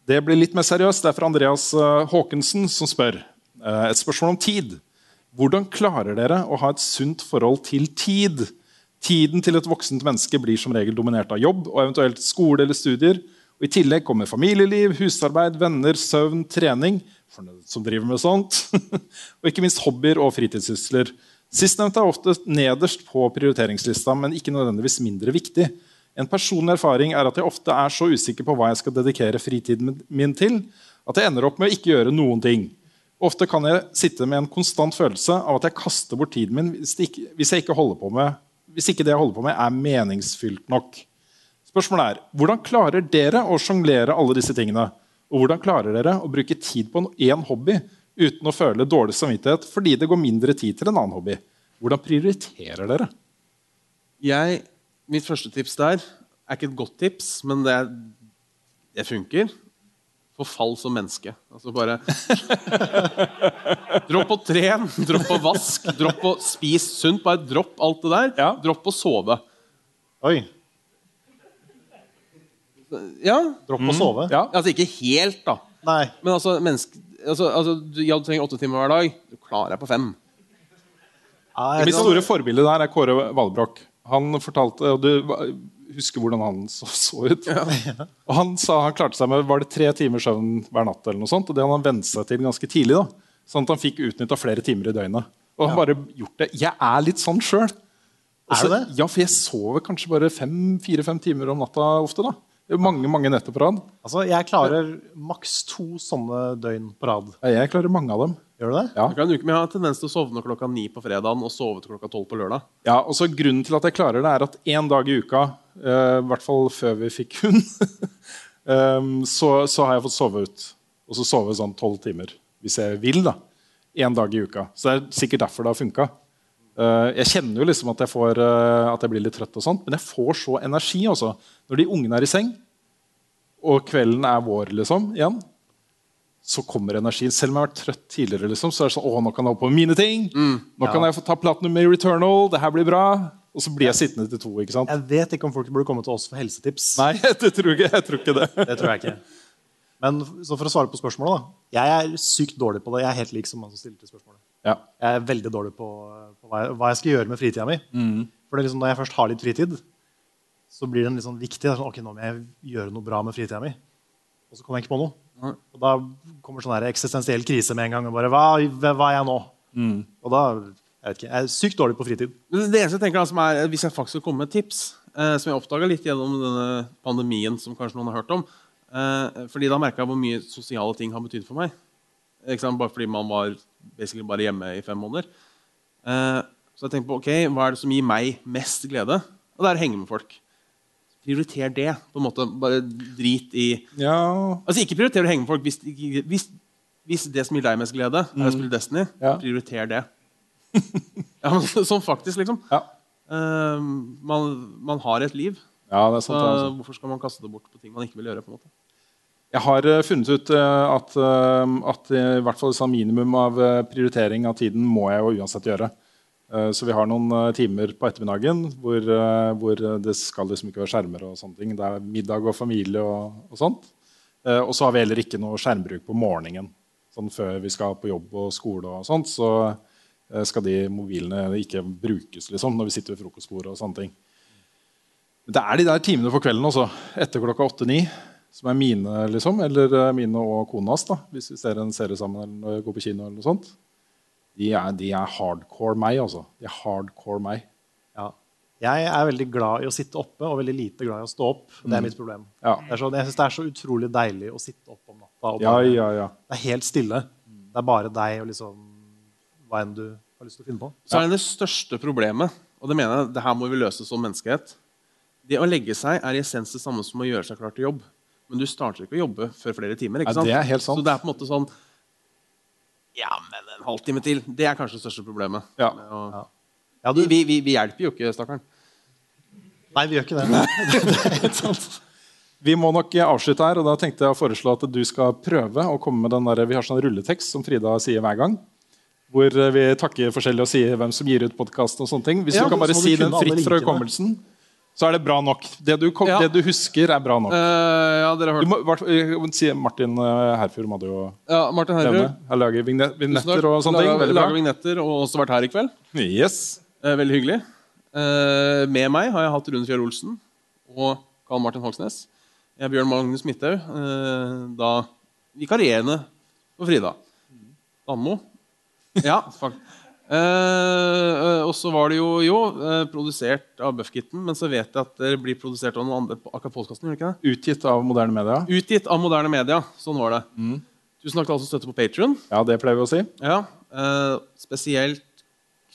Det blir litt mer seriøst. Det er fra Andreas Haakensen Håkensen som spør. Eh, Et spørsmål om tid. Hvordan klarer dere å ha et sunt forhold til tid? Tiden til et voksent menneske blir som regel dominert av jobb og eventuelt skole eller studier. Og I tillegg kommer familieliv, husarbeid, venner, søvn, trening for noen som driver med sånt, og ikke minst hobbyer og fritidssysler. Sistnevnte er ofte nederst på prioriteringslista, men ikke nødvendigvis mindre viktig. En personlig erfaring er at jeg ofte er så usikker på hva jeg skal dedikere fritiden min til, at jeg ender opp med å ikke gjøre noen ting. Ofte kan jeg sitte med en konstant følelse av at jeg kaster bort tiden min hvis, ikke, hvis, ikke med, hvis ikke det jeg holder på med, er meningsfylt nok. Spørsmålet er, Hvordan klarer dere å sjonglere alle disse tingene? Og hvordan klarer dere å bruke tid på én hobby uten å føle dårlig samvittighet fordi det går mindre tid til en annen hobby? Hvordan prioriterer dere? jeg, mitt første tips der er ikke et godt tips, men det, er, det funker. Forfall som menneske. Altså bare Dropp å tren, dropp å vask, dropp å spise sunt. Bare dropp alt det der. Ja. Dropp å sove. Oi. Ja, Dropp å sove. Ja. altså ikke helt, da. Nei. Men altså, menneske, altså, altså du, ja, du trenger åtte timer hver dag. Du klarer deg på fem. Nei, Mitt store forbilde der er Kåre Valbrokk. Han fortalte, og Du husker hvordan han så, så ut. Og Han sa han klarte seg med var det tre timer søvn hver natt. eller noe sånt, og Det hadde han vent seg til ganske tidlig. da, Sånn at han fikk utnytta flere timer i døgnet. Og han bare gjort det. Jeg er litt sånn sjøl. Er? Ja, for jeg sover kanskje bare fire-fem timer om natta ofte. da. Mange mange netter på rad. Altså, jeg klarer maks to sånne døgn på rad. Ja, Jeg klarer mange av dem. Gjør du det? Ja. Jeg kan uke med å ha tendens til å sovne klokka ni på fredagen og sove til klokka tolv på lørdag. Ja, og så Grunnen til at jeg klarer det, er at én dag i uka, eh, i hvert fall før vi fikk hund, um, så, så har jeg fått sove ut. Og så sove sånn tolv timer hvis jeg vil. da. Én dag i uka. Så det er sikkert derfor det har funka. Jeg kjenner jo liksom at jeg, får, eh, at jeg blir litt trøtt, og sånt, men jeg får så energi også. Når de ungene er i seng, og kvelden er vår liksom, igjen, så kommer energien. Selv om jeg har vært trøtt tidligere, liksom, så er det sånn, å, nå kan jeg holde på med mine ting. Nå kan jeg få ta platinum med Returnal. Det her blir bra. Og så blir jeg sittende til to. ikke sant? Jeg vet ikke om folk burde komme til oss for helsetips. Nei, det tror jeg, jeg tror ikke det. Det tror jeg ikke. Men så for å svare på spørsmålet, da. Jeg er sykt dårlig på det. Jeg er helt lik som han som stilte spørsmålet. Ja. Jeg er veldig dårlig på, på hva, jeg, hva jeg skal gjøre med fritida mi. For det er liksom, når jeg først har litt fritid, så blir den litt sånn viktig. Sånn, ok, nå må jeg gjøre noe bra med fritida mi. Og så kommer jeg ikke på noe. Og da kommer sånn eksistensiell krise med en gang. og bare, Hva, hva er jeg nå? Og da jeg vet ikke, jeg er sykt dårlig på fritid. Det eneste jeg tenker da, som er, Hvis jeg faktisk skal komme med et tips, eh, som jeg oppdaga litt gjennom denne pandemien, som kanskje noen har hørt om eh, fordi Da merka jeg hvor mye sosiale ting har betydd for meg. Ikke sant? Bare fordi man var basically bare hjemme i fem måneder. Eh, så jeg tenkte på ok, hva er det som gir meg mest glede? Og det er å henge med folk. Prioriter det. på en måte, Bare drit i Ja, Altså Ikke prioriter å henge med folk hvis, hvis, hvis det som gir deg mest glede, er å spille Destiny. Ja. Prioriter det. ja, Sånn faktisk, liksom. ja. Eh, man, man har et liv. ja det er sant. altså. hvorfor skal man kaste det bort på ting man ikke vil gjøre? på en måte? Jeg har eh, funnet ut eh, at, eh, at i hvert fall minimum av prioritering av tiden må jeg jo uansett gjøre. Så vi har noen timer på ettermiddagen hvor, hvor det skal liksom ikke være skjermer. og sånne ting. Det er middag og familie og, og sånt. Og så har vi heller ikke noe skjermbruk på morgenen. Sånn før vi skal på jobb og skole og sånt, så skal de mobilene ikke brukes liksom, når vi sitter ved frokostbordet og sånne ting. Det er de der timene på kvelden også, etter klokka åtte-ni, som er mine, liksom, eller eh, mine og konas, da, hvis vi ser en serie sammen eller går på kino. eller noe sånt. De er, de er hardcore meg, altså. De er hardcore meg. Ja. Jeg er veldig glad i å sitte oppe og veldig lite glad i å stå opp. Det er Mm. mitt problem. Ja. Det er så, jeg synes det er så utrolig deilig å sitte opp om natta. Og Ja, bare- ja, ja. Det er helt stille. Det er bare deg og liksom hva enn du har lyst til å finne på. Så er det det største problemet, og det mener jeg, det her må vi løse som menneskehet. Det å legge seg er i essens det samme som å gjøre seg klar til jobb. Men du starter ikke å jobbe før flere timer. ikke Nei, sant? det er helt sant. Så det er på en måte sånn Ja, men en halvtime til. Det er kanskje det største problemet. Ja. Å- Ja, du, vi, vi, vi hjelper jo ikke, stakkaren. nei, vi gjør ikke det. det er helt sant. Vi må nok avslutte her, og da tenkte jeg å foreslå at du skal prøve å komme med den der, Vi har sånn rulletekst som Frida sier hver gang. Hvor vi takker forskjellig og sier hvem som gir ut podkasten. Hvis Ja, du kan bare si den fritt fra hukommelsen, så er det bra nok. Det du, kom, Ja. det du husker, er bra nok. Uh, ja, dere har Du hørt må, hvert- eh, si Martin eh, Herfjord må du jo ja, Martin Herfjord. Jeg lager vigne- vignetter og sånne ting. Lager, Veldig lager vignetter og også vært her i kveld. Yes. Uh, veldig hyggelig. Uh, med meg har jeg hatt Rune Fjell Olsen og Karl Martin Hogsnes. Jeg er Bjørn Magnus Midthaug, da vikarierende for Frida. Danmo. Ja, faktisk. Eh, eh, og så var det jo, jo eh, produsert av Buffkitten, men så vet jeg at det blir produsert av noen andre på akkurat podkasten. gjør det ikke det? Utgitt av moderne media. Utgitt av moderne media. Sånn var det. Tusen takk til alle som støtter på Patrion. Ja, det pleier vi å si. Ja, eh, spesielt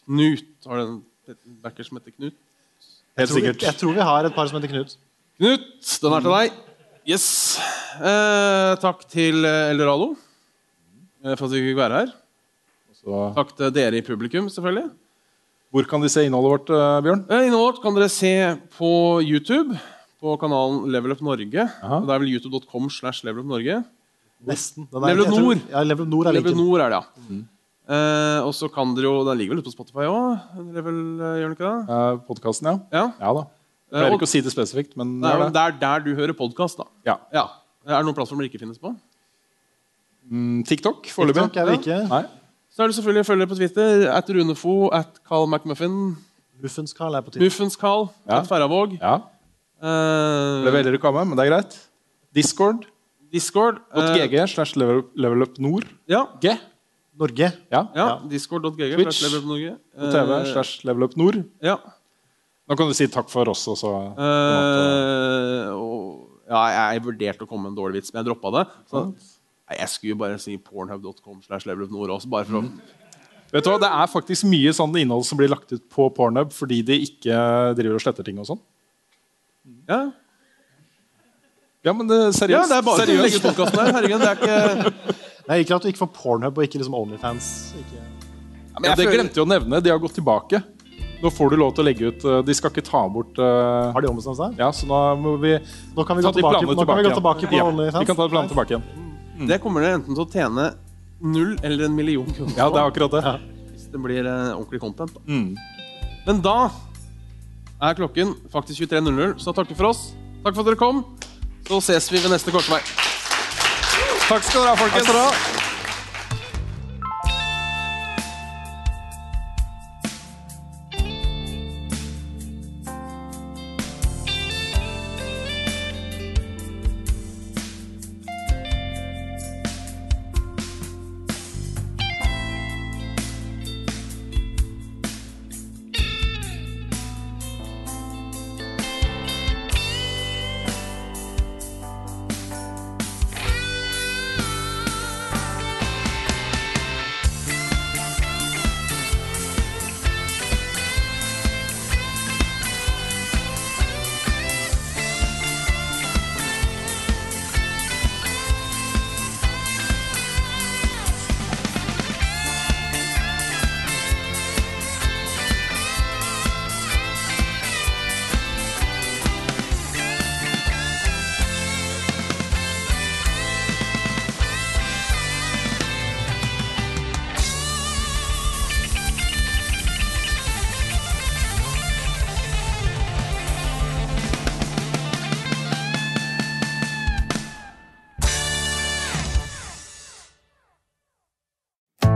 Knut. Har du en backer som heter Knut? Helt sikkert. jeg tror vi har et par som heter Knut. Knut, den er til deg. Yes. Eh, takk til Eldorado for at vi fikk være her. Så, Takk til dere i publikum, selvfølgelig. hvor kan de se innholdet vårt, eh, Bjørn? Eh, Innholdet vårt kan dere se på YouTube, på kanalen Level Up Norge. Aha. Og det er vel youtube.com slash Level Up Norge. Nesten. Level Up Nord. Ja, Level Nord er Level. Nord er det, ja. Eh, og så kan dere jo Den ligger vel ute på Spotify òg? Level, eh, gjør den ikke det? Eh, Podkasten, ja. Ja. Ja da. Jeg Eh, pleier ikke å si det spesifikt, men Det er, er det. der, der du hører podkast, da. Ja. Ja. Er det noen plattformer det ikke finnes på? Mm, TikTok foreløpig. TikTok er det ikke. Nei. Så er det selvfølgelig å følge på Twitter. At Runefo, at Carl McMuffin, Muffens Carl er på Twitter. Muffens Carl, Ja. at Færravåg. Ja. Uh, Det velger du ikke men det er greit. Discord. Discord. eh, .gg slash level level nord. ja, G. Norge. Ja. ja. Discord.gg. Slash levelupnorge. Uh, Norge. TV Eh, slash levelupnord. nord. Ja. Nå kan du si takk for oss. Og så, Eh, og, ja, jeg vurderte å komme med en dårlig vits, men jeg droppa det. Så, nei, jeg skulle jo bare si pornhub.com slash Level Up Nord også, bare for å Vet du hva, Det er faktisk mye sånn innhold som blir lagt ut på Pornhub fordi de ikke driver og sletter ting og sånn. Ja, Ja, men det, seriøst. ja det er bare å legge seriøst. ut podkasten her. Herregud, det er ikke Nei, Ikke at du ikke får Pornhub og ikke liksom Onlyfans. Ikke... Ja, men Ja, jeg det føler- glemte jeg å nevne. De har gått tilbake. Nå får du lov til å legge ut eh, De skal ikke ta bort uh... Har de ombestemt seg? Ja, så nå må vi Nå kan vi gå tilbake, nå kan vi gå tilbake på Ja, Onlyfans. Vi kan ta planene tilbake igjen. Det kommer dere enten til å tjene null eller en million kroner på. Ja, det er akkurat det. Hvis det blir eh, ordentlig content. Da. Mm. Men da er klokken faktisk 23.00, så takk for oss. Takk for at dere kom. Så ses vi ved neste korsvei. Takk skal dere ha, folkens.